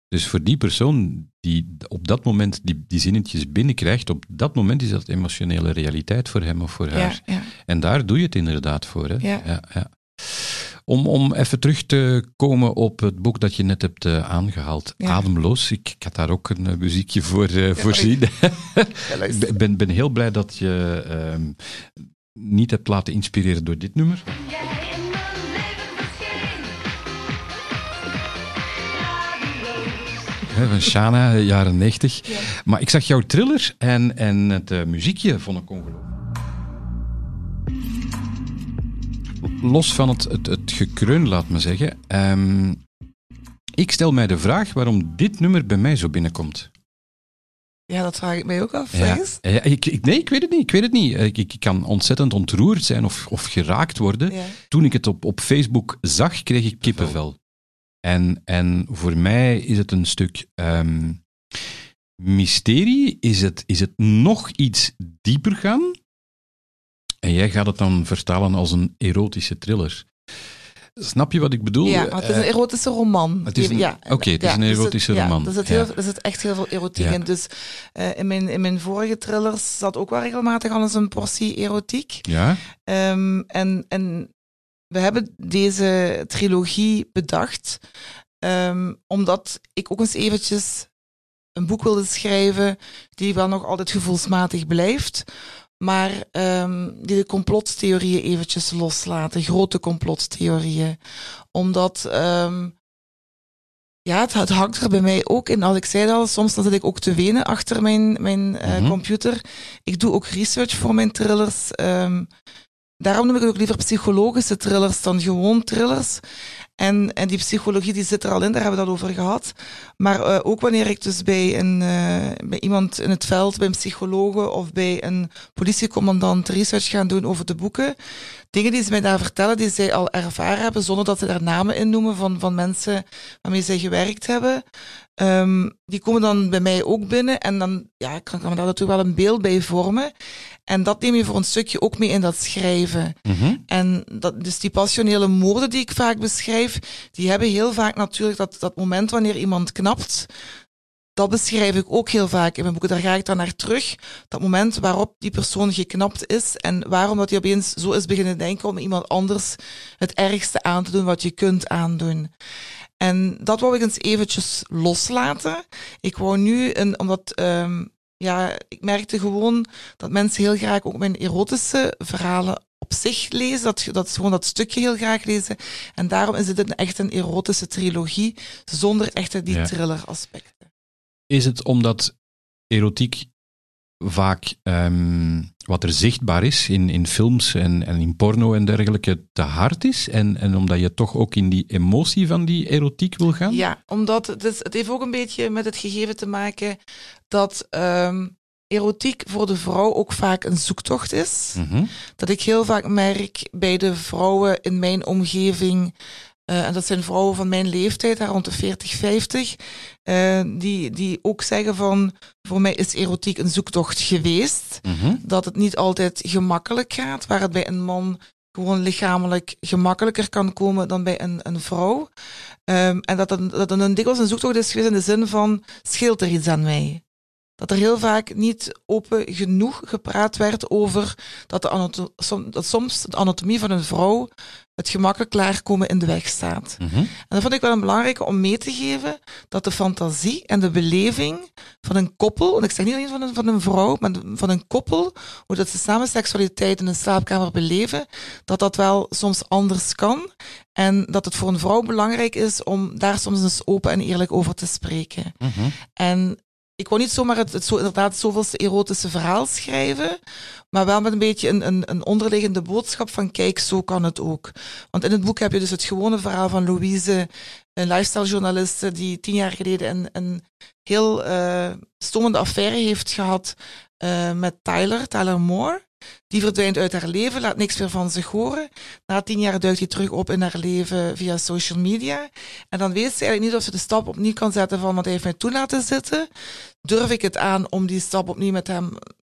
Dus voor die persoon die op dat moment die, die zinnetjes binnenkrijgt, op dat moment is dat emotionele realiteit voor hem of voor haar. Ja, ja. En daar doe je het inderdaad voor. Hè? Ja. Om, om even terug te komen op het boek dat je net hebt eh, aangehaald, Ja. Ademloos. Ik, ik had daar ook een eh, muziekje voor eh, voorzien. Ik ben, ben heel blij dat je ehm, niet hebt laten inspireren door dit nummer. Van Shana, jaren 90. Maar ik zag jouw thriller en, en het muziekje vond ik ongelooflijk. Los van het, het, het gekreun, laat me zeggen. ehm, ik stel mij de vraag waarom dit nummer bij mij zo binnenkomt. ja, dat vraag ik mij ook af. Ja. zeg eens. Ja, ik, ik, nee, ik weet het niet. Ik weet het niet. Ik, ik, ik kan ontzettend ontroerd zijn of, of geraakt worden. Ja. Toen ik het op, op Facebook zag, kreeg ik kippenvel. En, en voor mij is het een stuk ehm, mysterie. Is het, is het nog iets dieper gaan? En jij gaat het dan vertalen als een erotische thriller. Snap je wat ik bedoel? Ja, het is een Eh, erotische roman. het is een- ja, oké, het is ja, een dus erotische ja, roman. er zit, Ja. heel, er zit echt heel veel erotiek Ja. in. Dus eh, in, mijn, in mijn vorige thrillers zat ook wel regelmatig al eens een portie erotiek. ja? Ehm, en, en we hebben deze trilogie bedacht ehm, omdat ik ook eens eventjes een boek wilde schrijven die wel nog altijd gevoelsmatig blijft, maar ehm, die de complottheorieën eventjes loslaten, grote complottheorieën. Omdat ehm, ja, het, het hangt er bij mij ook in. Als ik zei al, soms dan zit ik ook te wenen achter mijn, mijn eh, Mhm. computer. Ik doe ook research voor mijn thrillers. ehm, daarom noem ik het ook liever psychologische thrillers dan gewoon thrillers. En, en die psychologie die zit er al in, daar hebben we al over gehad. Maar eh, ook wanneer ik dus bij, een, eh, bij iemand in het veld, bij een psychologe of bij een politiecommandant research gaan doen over de boeken, dingen die ze mij daar vertellen, die zij al ervaren hebben, zonder dat ze daar namen in noemen van, van mensen waarmee zij gewerkt hebben, ehm, die komen dan bij mij ook binnen en dan ja, kan, kan me daar natuurlijk wel een beeld bij vormen. En dat neem je voor een stukje ook mee in dat schrijven. Mhm. En dat, dus die passionele moorden die ik vaak beschrijf, die hebben heel vaak natuurlijk dat, dat moment wanneer iemand knapt. Dat beschrijf ik ook heel vaak in mijn boeken. Daar ga ik dan naar terug. Dat moment waarop die persoon geknapt is en waarom dat hij opeens zo is beginnen denken om iemand anders het ergste aan te doen wat je kunt aandoen. En dat wou ik eens eventjes loslaten. Ik wou nu, een, omdat ehm, ja, ik merkte gewoon dat mensen heel graag ook mijn erotische verhalen op zich lezen, dat, dat ze gewoon dat stukje heel graag lezen. En daarom is het een, echt een erotische trilogie, zonder echt die Ja. thriller aspecten. Is het omdat erotiek vaak ehm, wat er zichtbaar is in, in films en, en in porno en dergelijke te hard is? En, en omdat je toch ook in die emotie van die erotiek wil gaan? Ja, omdat het, is, het heeft ook een beetje met het gegeven te maken dat ehm, erotiek voor de vrouw ook vaak een zoektocht is. Mhm. dat ik heel vaak merk bij de vrouwen in mijn omgeving, eh, en dat zijn vrouwen van mijn leeftijd, daar rond de 40, 50, eh, die, die ook zeggen van, voor mij is erotiek een zoektocht geweest. Mhm. Dat het niet altijd gemakkelijk gaat, waar het bij een man gewoon lichamelijk gemakkelijker kan komen dan bij een, een vrouw. Ehm, en dat het, dat het een dikwijls een zoektocht is geweest in de zin van, scheelt er iets aan mij? Dat er heel vaak niet open genoeg gepraat werd over dat, de dat soms de anatomie van een vrouw het gemakkelijk klaarkomen in de weg staat. Mhm. En dat vond ik wel een belangrijke om mee te geven, dat de fantasie en de beleving van een koppel, en ik zeg niet alleen van een, van een vrouw, maar van een koppel, hoe dat ze samen seksualiteit in een slaapkamer beleven, dat dat wel soms anders kan. En dat het voor een vrouw belangrijk is om daar soms eens open en eerlijk over te spreken. Mhm. En ik wou niet zomaar het, het zo, inderdaad zoveelste erotische verhaal schrijven, maar wel met een beetje een, een, een onderliggende boodschap van kijk, zo kan het ook. Want in het boek heb je dus het gewone verhaal van Louise, een lifestyle-journaliste die tien jaar geleden een, een heel eh stomende affaire heeft gehad eh, met Tyler, Tyler Moore. Die verdwijnt uit haar leven, laat niks meer van zich horen. Na tien jaar duikt hij terug op in haar leven via social media. En dan weet ze eigenlijk niet of ze de stap opnieuw kan zetten van, want hij heeft mij toe laten zitten. Durf ik het aan om die stap opnieuw met hem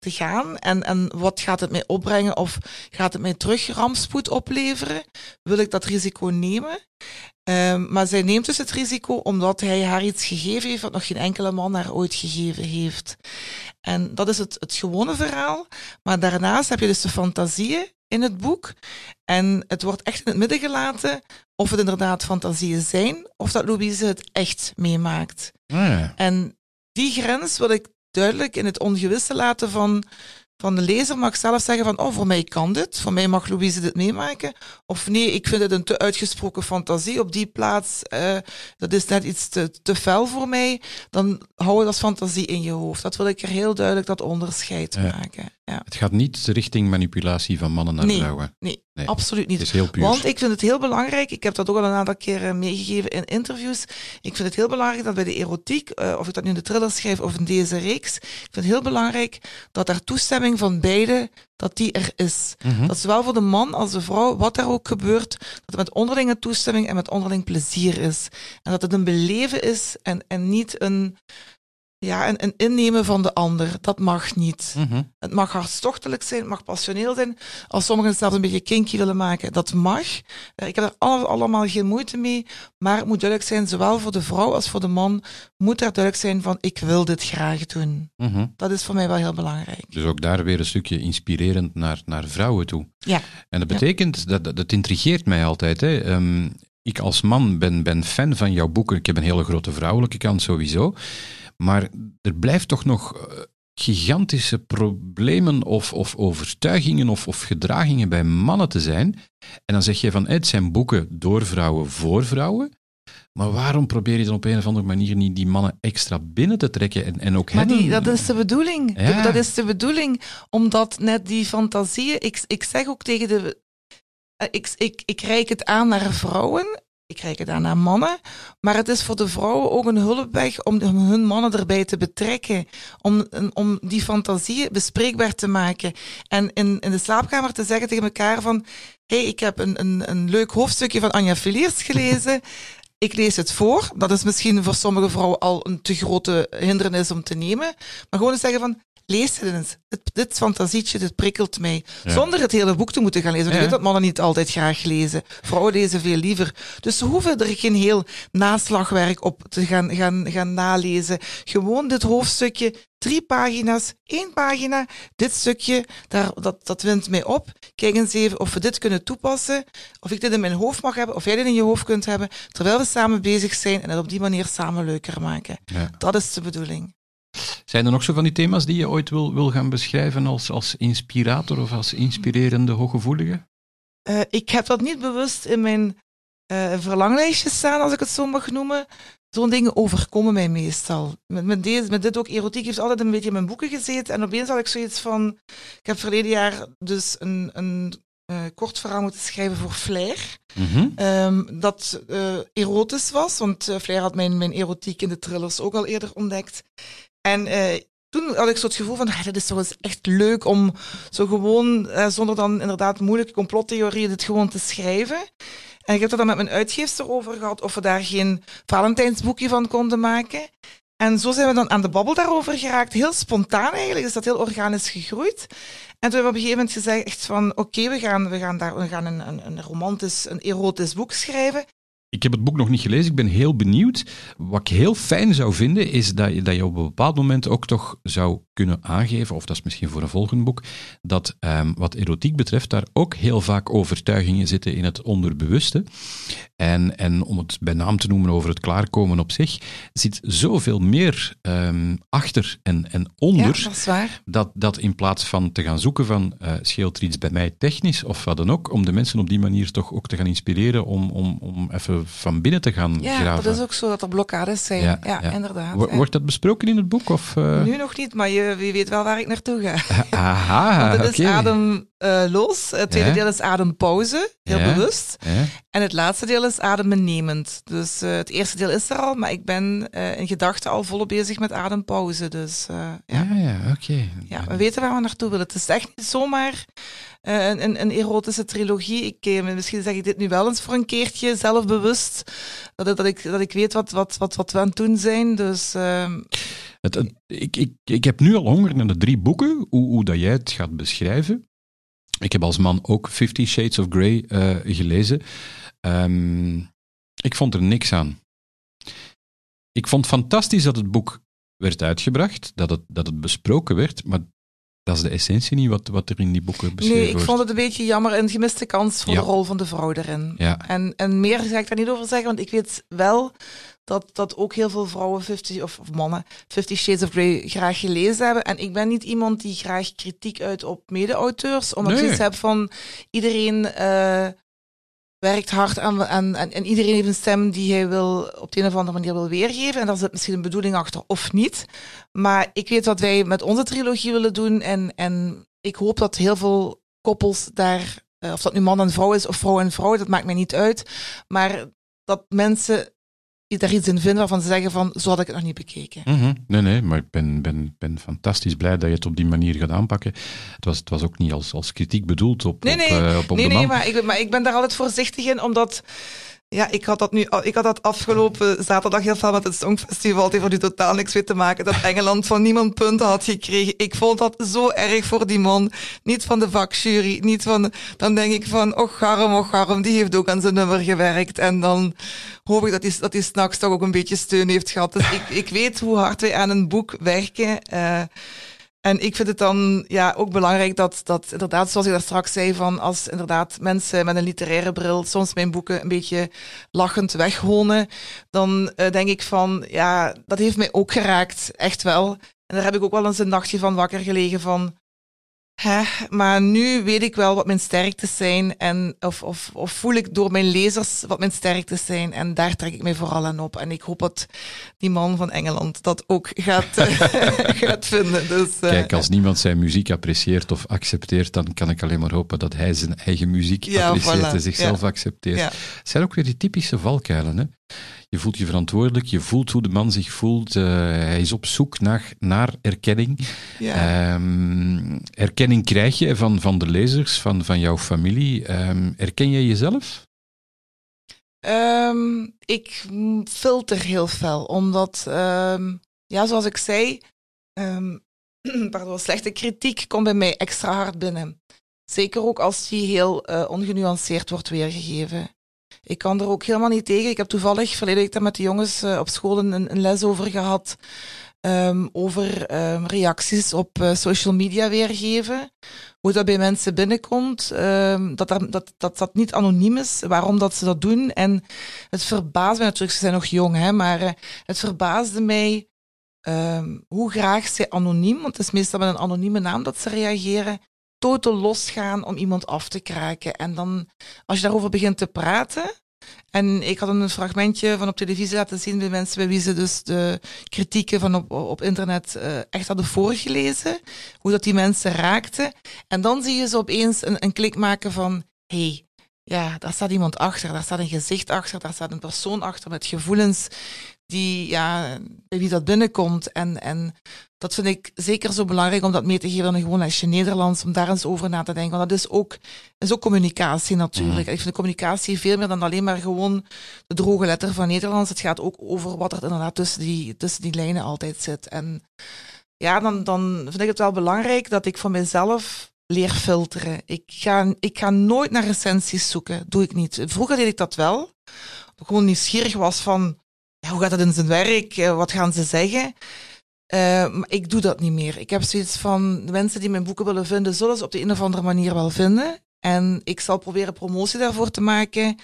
te gaan? En, en wat gaat het mij opbrengen? Of gaat het mij terug rampspoed opleveren? Wil ik dat risico nemen? Ehm, maar zij neemt dus het risico omdat hij haar iets gegeven heeft wat nog geen enkele man haar ooit gegeven heeft. En dat is het, het gewone verhaal. Maar daarnaast heb je dus de fantasieën in het boek. En het wordt echt in het midden gelaten of het inderdaad fantasieën zijn of dat Louise het echt meemaakt. Ah, ja. En die grens wil ik duidelijk in het ongewisse laten van, van de lezer. Mag zelf zeggen van, oh, voor mij kan dit. Voor mij mag Louise dit meemaken. Of nee, ik vind het een te uitgesproken fantasie op die plaats. eh, dat is net iets te, te fel voor mij. Dan hou het als fantasie in je hoofd. Dat wil ik er heel duidelijk dat onderscheid Ja. maken. Ja. Het gaat niet richting manipulatie van mannen naar Nee. vrouwen. Nee, Nee. absoluut niet. Het is heel puur. Want ik vind het heel belangrijk, ik heb dat ook al een aantal keren meegegeven in interviews. Ik vind het heel belangrijk dat bij de erotiek, eh, of ik dat nu in de thriller schrijf of in deze reeks, ik vind het heel belangrijk dat daar toestemming van beide, dat die er is. Mhm. Dat zowel voor de man als de vrouw, wat daar ook gebeurt, dat het met onderlinge toestemming en met onderling plezier is. En dat het een beleven is en, en niet een, Ja, en een innemen van de ander, dat mag niet. Mhm. Het mag hartstochtelijk zijn, het mag passioneel zijn. Als sommigen het zelfs een beetje kinky willen maken, dat mag. Eh, Ik heb er alle- allemaal geen moeite mee. Maar het moet duidelijk zijn, zowel voor de vrouw als voor de man, moet er duidelijk zijn van, ik wil dit graag doen. Mhm. Dat is voor mij wel heel belangrijk. Dus ook daar weer een stukje inspirerend naar, naar vrouwen toe. Ja, En dat betekent, dat, dat, dat intrigeert mij altijd. Hè. Ehm, ik als man ben, ben fan van jouw boeken. Ik heb een hele grote vrouwelijke kant sowieso. Maar er blijft toch nog eh, gigantische problemen of, of overtuigingen of, of gedragingen bij mannen te zijn. En dan zeg je van, het zijn boeken door vrouwen voor vrouwen. Maar waarom probeer je dan op een of andere manier niet die mannen extra binnen te trekken en, en ook maar die, dat is de bedoeling. Ja. Dat is de bedoeling, omdat net die fantasieën, ik, ik zeg ook tegen de, eh, ik, ik, ik reik het aan naar vrouwen, ik aan naar mannen, maar het is voor de vrouwen ook een hulpweg om hun mannen erbij te betrekken, om, om die fantasieën bespreekbaar te maken. En in, in de slaapkamer te zeggen tegen elkaar van, hé, hey, ik heb een, een, een leuk hoofdstukje van Anja Villiers gelezen, *laughs* ik lees het voor. Dat is misschien voor sommige vrouwen al een te grote hindernis om te nemen. Maar gewoon eens zeggen van, lees het eens. Dit, dit fantasietje, dit prikkelt mij. Ja. Zonder het hele boek te moeten gaan lezen. Want Ja. je weet dat mannen niet altijd graag lezen. Vrouwen lezen veel liever. Dus ze hoeven er geen heel naslagwerk op te gaan, gaan, gaan nalezen. Gewoon dit hoofdstukje, drie pagina's, één pagina. Dit stukje, daar, dat, dat wint mij op. Kijk eens even of we dit kunnen toepassen. Of ik dit in mijn hoofd mag hebben, of jij dit in je hoofd kunt hebben. Terwijl we samen bezig zijn en het op die manier samen leuker maken. Ja. Dat is de bedoeling. Zijn er nog zo van die thema's die je ooit wil, wil gaan beschrijven als, als inspirator of als inspirerende hooggevoelige? Eh, ik heb dat niet bewust in mijn eh verlanglijstje staan, als ik het zo mag noemen. Zo'n dingen overkomen mij meestal. Met, met, deze, met dit ook, erotiek heeft altijd een beetje in mijn boeken gezeten. En opeens had ik zoiets van... Ik heb verleden jaar dus een, een eh, kort verhaal moeten schrijven voor Flair. Mhm. Ehm, dat erotisch was, want Flair had mijn, mijn erotiek in de thrillers ook al eerder ontdekt. En eh, toen had ik zo het gevoel van, ah, dat is toch eens echt leuk om zo gewoon, eh, zonder dan inderdaad moeilijke complottheorieën, dit gewoon te schrijven. En ik heb het dan met mijn uitgeefster over gehad of we daar geen Valentijnsboekje van konden maken. En zo zijn we dan aan de babbel daarover geraakt. Heel spontaan eigenlijk, is dat heel organisch gegroeid. En toen hebben we op een gegeven moment gezegd echt van, oké, we, gaan, we gaan, daar, we gaan een, een, een romantisch, een erotisch boek schrijven. Ik heb het boek nog niet gelezen, ik ben heel benieuwd. Wat ik heel fijn zou vinden, is dat je, dat je op een bepaald moment ook toch zou kunnen aangeven, of dat is misschien voor een volgend boek, dat ehm, wat erotiek betreft daar ook heel vaak overtuigingen zitten in het onderbewuste. En, en om het bij naam te noemen over het klaarkomen op zich, zit zoveel meer ehm, achter en, en onder. Ja, dat is waar. dat, dat in plaats van te gaan zoeken van eh scheelt er iets bij mij technisch of wat dan ook, om de mensen op die manier toch ook te gaan inspireren om, om, om even van binnen te gaan Ja, graven. dat is ook zo dat er blokkades zijn. Ja, inderdaad. Ja. Wordt dat besproken in het boek? Of, eh? Nu nog niet, maar je, wie weet wel waar ik naartoe ga. *laughs* Aha, Want het is ademloos. het tweede Ja. deel is adempauze, heel Ja. bewust. En het laatste deel is adembenemend. Dus eh, het eerste deel is er al, maar ik ben eh, in gedachten al volop bezig met adempauze. Dus eh, ja. Ja, ja, oké. Ja, we weten waar we naartoe willen. Het is echt niet zomaar een, een, een erotische trilogie. Ik, misschien zeg ik dit nu wel eens voor een keertje, zelfbewust. Dat, ik- dat, ik, dat ik weet wat, wat, wat, wat we aan het doen zijn. Dus ehm, Het, het- ik, ik, ik heb nu al honger naar de drie boeken, hoe, hoe dat jij het gaat beschrijven. Ik heb als man ook Fifty Shades of Grey gelezen. Ehm, ik vond er niks aan. Ik vond fantastisch dat het boek werd uitgebracht, dat het, dat het besproken werd, maar dat is de essentie niet wat, wat er in die boeken beschreven nee, ik wordt. vond het een beetje jammer. Een gemiste kans voor Ja. de rol van de vrouw erin. Ja, En, en meer ga ik daar niet over zeggen, want ik weet wel dat, dat ook heel veel vrouwen, 50, of, of mannen, Fifty Shades of Grey graag gelezen hebben. En ik ben niet iemand die graag kritiek uit op mede-auteurs, omdat ik zoiets heb van iedereen eh, werkt hard aan, aan, en, en iedereen heeft een stem die hij wil, op de een of andere manier wil weergeven. En daar zit misschien een bedoeling achter of niet. Maar ik weet wat wij met onze trilogie willen doen en, en ik hoop dat heel veel koppels daar eh, of dat nu man en vrouw is of vrouw en vrouw, dat maakt mij niet uit. Maar dat mensen daar iets in vinden waarvan ze zeggen van, zo had ik het nog niet bekeken. Mhm. Nee, nee, maar ik ben, ben, ben fantastisch blij dat je het op die manier gaat aanpakken. Het was, het was ook niet als, als kritiek bedoeld op, Nee, op, nee. eh, op, op nee, de nee, maar ik, maar ik ben daar altijd voorzichtig in, omdat ja, ik had dat nu, ik had dat afgelopen zaterdag heel veel met het Songfestival. Het heeft nu totaal niks mee te maken dat Engeland van niemand punten had gekregen. Ik vond dat zo erg voor die man. Niet van de vakjury, niet van, dan denk ik van, och garm, och garm, die heeft ook aan zijn nummer gewerkt. En dan hoop ik dat hij, dat s'nachts toch ook een beetje steun heeft gehad. Dus ik, ik weet hoe hard wij aan een boek werken. eh, en ik vind het dan ja, ook belangrijk dat, dat inderdaad, zoals ik daar straks zei, van als inderdaad mensen met een literaire bril soms mijn boeken een beetje lachend weghonen, dan eh, denk ik van, ja, dat heeft mij ook geraakt, echt wel. En daar heb ik ook wel eens een nachtje van wakker gelegen van, hè, maar nu weet ik wel wat mijn sterktes zijn en of, of, of voel ik door mijn lezers wat mijn sterktes zijn en daar trek ik mij vooral aan op. En ik hoop dat die man van Engeland dat ook gaat, *laughs* *laughs* gaat vinden. Dus, eh, Kijk, als niemand zijn muziek apprecieert of accepteert, dan kan ik alleen maar hopen dat hij zijn eigen muziek Ja, apprecieert voilà. en zichzelf Ja. accepteert. Ja. Het zijn ook weer die typische valkuilen. Hè? Je voelt je verantwoordelijk, je voelt hoe de man zich voelt. eh, hij is op zoek naar, naar erkenning. ja. Ehm, erkenning krijg je van, van de lezers, van, van jouw familie. Ehm, erken je jezelf? Ehm, ik filter heel fel, omdat, ja, zoals ik zei, *clears throat* pardon, slechte kritiek komt bij mij extra hard binnen. Zeker ook als die heel eh, ongenuanceerd wordt weergegeven. Ik kan er ook helemaal niet tegen. Ik heb toevallig verleden week met de jongens eh, op school een, een les over gehad. ehm, over ehm, reacties op eh, social media weergeven. Hoe dat bij mensen binnenkomt. ehm, dat, dat, dat, dat niet anoniem is. Waarom dat ze dat doen. En het verbaasde mij natuurlijk. Ze zijn nog jong, hè, maar eh, het verbaasde mij hoe graag zij anoniem, want het is meestal met een anonieme naam dat ze reageren, totaal losgaan om iemand af te kraken. En dan, als je daarover begint te praten. En ik had een fragmentje van op televisie laten zien bij mensen bij wie ze dus de kritieken van op, op internet eh, echt hadden voorgelezen. Hoe dat die mensen raakten. En dan zie je ze opeens een, een klik maken van, hey, ja, daar staat iemand achter, daar staat een gezicht achter, daar staat een persoon achter met gevoelens die, ja, bij wie dat binnenkomt. En, en dat vind ik zeker zo belangrijk om dat mee te geven dan gewoon lesje Nederlands, om daar eens over na te denken. Want dat is ook, is ook communicatie natuurlijk. Ik vind communicatie veel meer dan alleen maar gewoon de droge letter van Nederlands. Het gaat ook over wat er inderdaad tussen die, tussen die lijnen altijd zit. En ja, dan, dan vind ik het wel belangrijk dat ik voor mezelf leer filteren. Ik ga, ik ga nooit naar recensies zoeken. Doe ik niet. Vroeger deed ik dat wel. Gewoon nieuwsgierig was van, ja, hoe gaat het in zijn werk? Eh, Wat gaan ze zeggen? Eh, maar ik doe dat niet meer. Ik heb zoiets van, de mensen die mijn boeken willen vinden, zullen ze op de een of andere manier wel vinden. En ik zal proberen promotie daarvoor te maken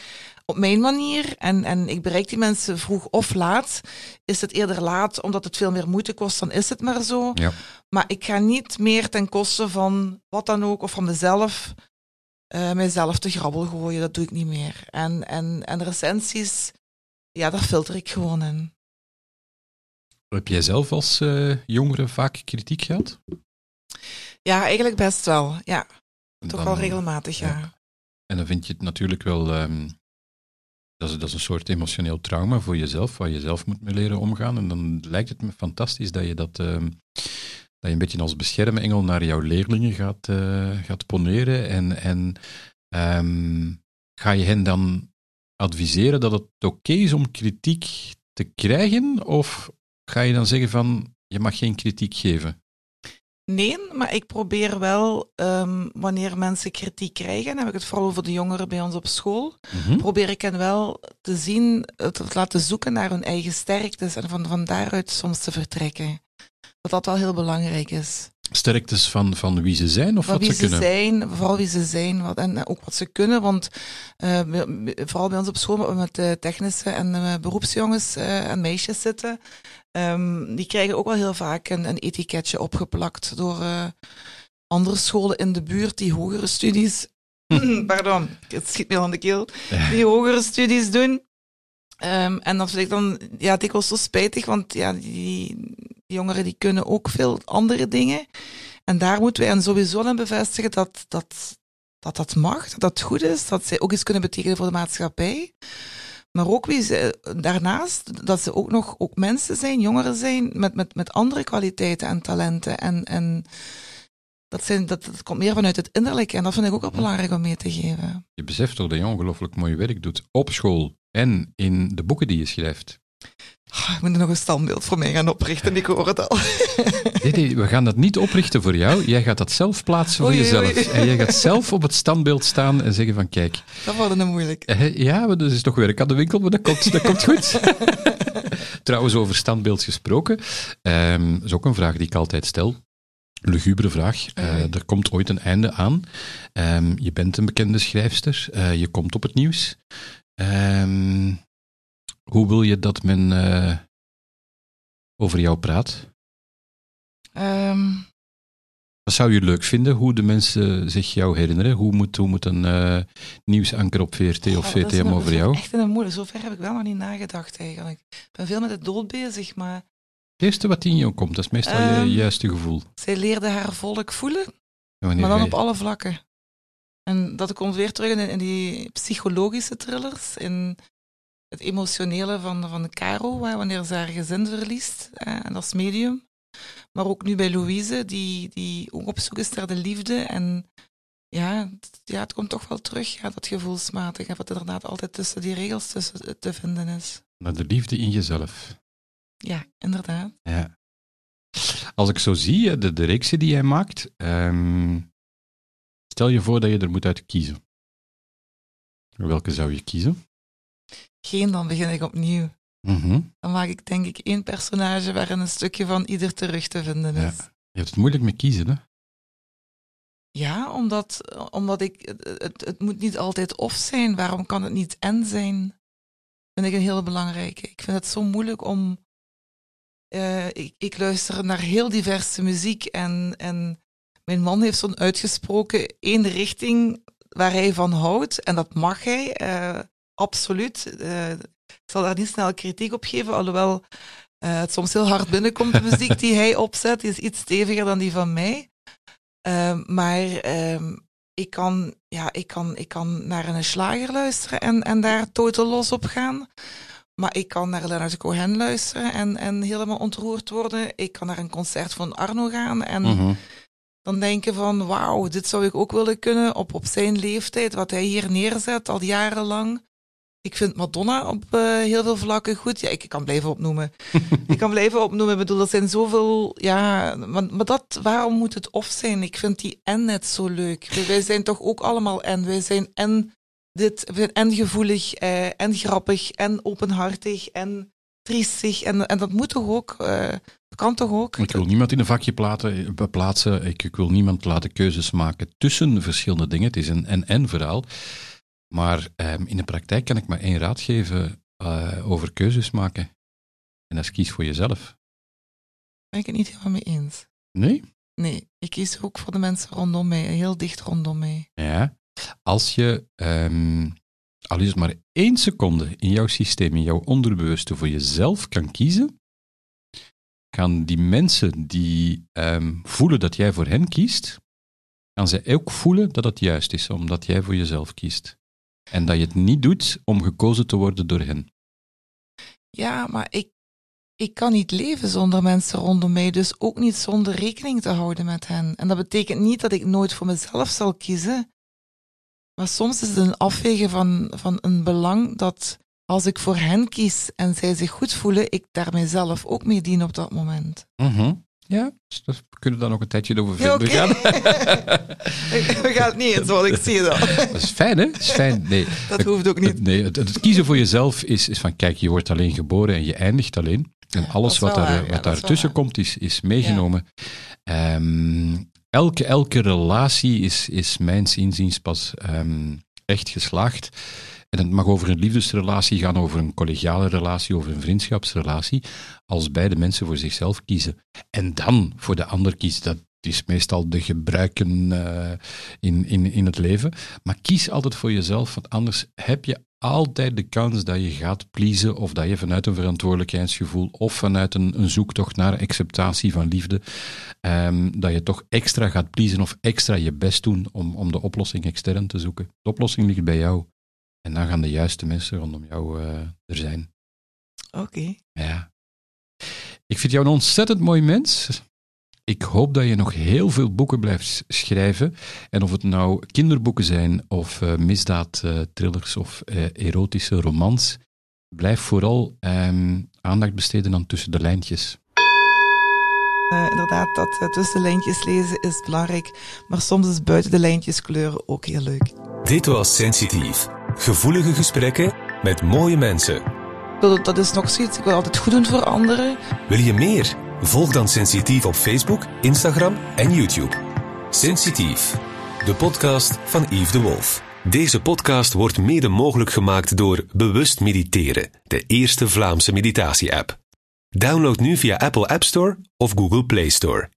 op mijn manier. En, en ik bereik die mensen vroeg of laat. Is het eerder laat omdat het veel meer moeite kost, dan is het maar zo. Ja. Maar ik ga niet meer ten koste van wat dan ook, of van mezelf, eh mijzelf te grabbel gooien. Dat doe ik niet meer. En, en, en recensies, ja, daar filter ik gewoon in. Heb jij zelf als eh, jongere vaak kritiek gehad? Ja, eigenlijk best wel. Ja, toch wel regelmatig, ja. ja. En dan vind je het natuurlijk wel. ehm, dat, is, dat is een soort emotioneel trauma voor jezelf, waar je zelf moet mee leren omgaan. En dan lijkt het me fantastisch dat je dat. ehm, dat je een beetje als beschermengel naar jouw leerlingen gaat, eh, gaat poneren. En, en ehm, ga je hen dan adviseren dat het oké is om kritiek te krijgen? Of ga je dan zeggen van je mag geen kritiek geven? Nee, maar ik probeer wel, ehm, wanneer mensen kritiek krijgen, dan heb ik het vooral over de jongeren bij ons op school, Mhm. probeer ik hen wel te zien, te laten zoeken naar hun eigen sterktes en van, van daaruit soms te vertrekken. Dat dat wel heel belangrijk is. Sterktes van, van wie ze zijn of Van wat wie ze kunnen? zijn, vooral wie ze zijn wat, en ook wat ze kunnen. Want eh, vooral bij ons op school, we met de technische en eh, beroepsjongens eh, en meisjes zitten, ehm, die krijgen ook wel heel vaak een, een etiketje opgeplakt door eh, andere scholen in de buurt die hogere studies, *laughs* *laughs* pardon, het schiet me al aan de keel, die hogere studies doen. Ehm, en dat vind ik dan ja, dikwijls zo spijtig, want ja, die, die jongeren die kunnen ook veel andere dingen. En daar moeten wij hen sowieso aan bevestigen dat dat, dat dat mag, dat dat goed is, dat zij ook iets kunnen betekenen voor de maatschappij. Maar ook wie ze, daarnaast dat ze ook nog ook mensen zijn, jongeren zijn, met, met, met andere kwaliteiten en talenten. En, en dat, zijn, dat, dat komt meer vanuit het innerlijke. En dat vind ik ook wel belangrijk om mee te geven. Je beseft toch dat je ongelooflijk mooi werk doet op school en in de boeken die je schrijft. Ah, ik moet er nog een standbeeld voor mij gaan oprichten, ik hoor het al. *laughs* Nee, nee, we gaan dat niet oprichten voor jou. Jij gaat dat zelf plaatsen voor Oei, jezelf. oei. En jij gaat zelf op het standbeeld staan en zeggen van kijk, Dat wordt een moeilijk. eh, ja, maar dat is toch werk aan de winkel, maar dat komt, dat komt goed. *laughs* Trouwens, over standbeeld gesproken, ehm, dat is ook een vraag die ik altijd stel. Lugubere vraag. Eh, er komt ooit een einde aan. Ehm, je bent een bekende schrijfster. Eh, je komt op het nieuws. Ehm, hoe wil je dat men eh, over jou praat? Ehm, Wat zou je leuk vinden? Hoe de mensen zich jou herinneren? Hoe moet, hoe moet een eh, nieuwsanker op VRT of is VTM een- over jou? Echt een moeilijk. Zover heb ik wel nog niet nagedacht eigenlijk. Ik ben veel met de dood bezig, maar Het eerste wat in je komt, dat is meestal Ehm, je juiste gevoel. zij leerde haar volk voelen. Maar dan op alle vlakken. En dat komt weer terug in, in die psychologische thrillers, in het emotionele van, van Caro, hè, wanneer ze haar gezin verliest, hè, en dat is medium. Maar ook nu bij Louise, die, die ook op zoek is naar de liefde. En ja, het, ja, het komt toch wel terug, ja, dat gevoelsmatige, wat inderdaad altijd tussen die regels tussen te vinden is. Naar de liefde in jezelf. Ja, inderdaad. Ja. Als ik zo zie, de, de reeksen die jij maakt, ehm, stel je voor dat je er moet uit kiezen. Welke zou je kiezen? Geen, dan begin ik opnieuw. Mhm. Dan maak ik denk ik één personage waarin een stukje van ieder terug te vinden Ja. is. Je hebt het moeilijk met kiezen, hè? Ja, omdat, omdat ik, het, het, moet niet altijd of zijn. Waarom kan het niet en zijn? Vind ik een hele belangrijke. Ik vind het zo moeilijk om. eh, ik, ik luister naar heel diverse muziek en, en mijn man heeft zo'n uitgesproken één richting waar hij van houdt. En dat mag hij, eh, absoluut. Eh, ik zal daar niet snel kritiek op geven, alhoewel eh, het soms heel hard binnenkomt, de *laughs* muziek die hij opzet. Die is iets steviger dan die van mij. Ehm, maar ehm, ik, kan, ja, ik, kan, ik kan naar een slager luisteren en, en daar totaal los op gaan. Maar ik kan naar Leonard Cohen luisteren en, en helemaal ontroerd worden. Ik kan naar een concert van Arno gaan en Mhm. dan denken van wauw, dit zou ik ook willen kunnen op, op zijn leeftijd, wat hij hier neerzet al jarenlang. Ik vind Madonna op eh, heel veel vlakken goed. Ja, ik kan blijven opnoemen. *laughs* ik kan blijven opnoemen. Ik bedoel, er zijn zoveel... Ja, maar, maar dat, waarom moet het of zijn? Ik vind die en net zo leuk. Wij, zijn toch ook allemaal en. Wij zijn en dit, we zijn en gevoelig, eh, en grappig, en openhartig, en triestig. En, en dat moet toch ook? eh, dat kan toch ook? Ik wil niemand in een vakje platen, eh, plaatsen. Ik, ik wil niemand laten keuzes maken tussen verschillende dingen. Het is een en-en verhaal. Maar ehm, in de praktijk kan ik maar één raad geven eh, over keuzes maken. En dat is kies voor jezelf. Ben ik het niet helemaal mee eens. Nee? Nee, ik kies ook voor de mensen rondom mij, heel dicht rondom mij. Ja. Als je, ehm, al is het maar één seconde in jouw systeem, in jouw onderbewuste, voor jezelf kan kiezen, gaan die mensen die ehm, voelen dat jij voor hen kiest, gaan zij ook voelen dat het juist is, omdat jij voor jezelf kiest. En dat je het niet doet om gekozen te worden door hen. Ja, maar ik, ik kan niet leven zonder mensen rondom mij, dus ook niet zonder rekening te houden met hen. En dat betekent niet dat ik nooit voor mezelf zal kiezen. Maar soms is het een afwegen van, van een belang dat als ik voor hen kies en zij zich goed voelen, ik daar mijzelf ook mee dien op dat moment. Ja, dus daar kunnen we dan nog een tijdje over Ja, verder oké. gaan. *laughs* We gaan het niet eens, wat ik zie dat. Dat is fijn, hè? Dat is fijn. Nee, Dat hoeft ook niet. Nee, het, het kiezen voor jezelf is, is van, kijk, je wordt alleen geboren en je eindigt alleen. En alles wat, daar, waar, ja, wat daartussen komt, is, is meegenomen. Ehm, elke, elke relatie is, is mijns inziens pas ehm, echt geslaagd. En het mag over een liefdesrelatie gaan, over een collegiale relatie, over een vriendschapsrelatie, als beide mensen voor zichzelf kiezen. En dan voor de ander kiezen, dat is meestal de gebruiken eh, in, in, in het leven. Maar kies altijd voor jezelf, want anders heb je altijd de kans dat je gaat pleasen of dat je vanuit een verantwoordelijkheidsgevoel of vanuit een, een zoektocht naar acceptatie van liefde, ehm, dat je toch extra gaat pleasen of extra je best doen om, om de oplossing extern te zoeken. De oplossing ligt bij jou. En dan gaan de juiste mensen rondom jou eh, er zijn. Oké. Ja. Ik vind jou een ontzettend mooi mens. Ik hoop dat je nog heel veel boeken blijft schrijven. En of het nou kinderboeken zijn, of uh, misdaadthrillers of uh, erotische romans, blijf vooral ehm, aandacht besteden aan tussen de lijntjes. Uh, inderdaad, dat uh, tussen de lijntjes lezen is belangrijk, maar soms is buiten de lijntjes kleuren ook heel leuk. Dit was Sensitief. Gevoelige gesprekken met mooie mensen. Dat, dat is nog zoiets, ik wil altijd goed doen voor anderen. Wil je meer? Volg dan Sensitief op Facebook, Instagram en YouTube. Sensitief, de podcast van Yves de Wolf. Deze podcast wordt mede mogelijk gemaakt door Bewust Mediteren, de eerste Vlaamse meditatie-app. Download nu via Apple App Store of Google Play Store.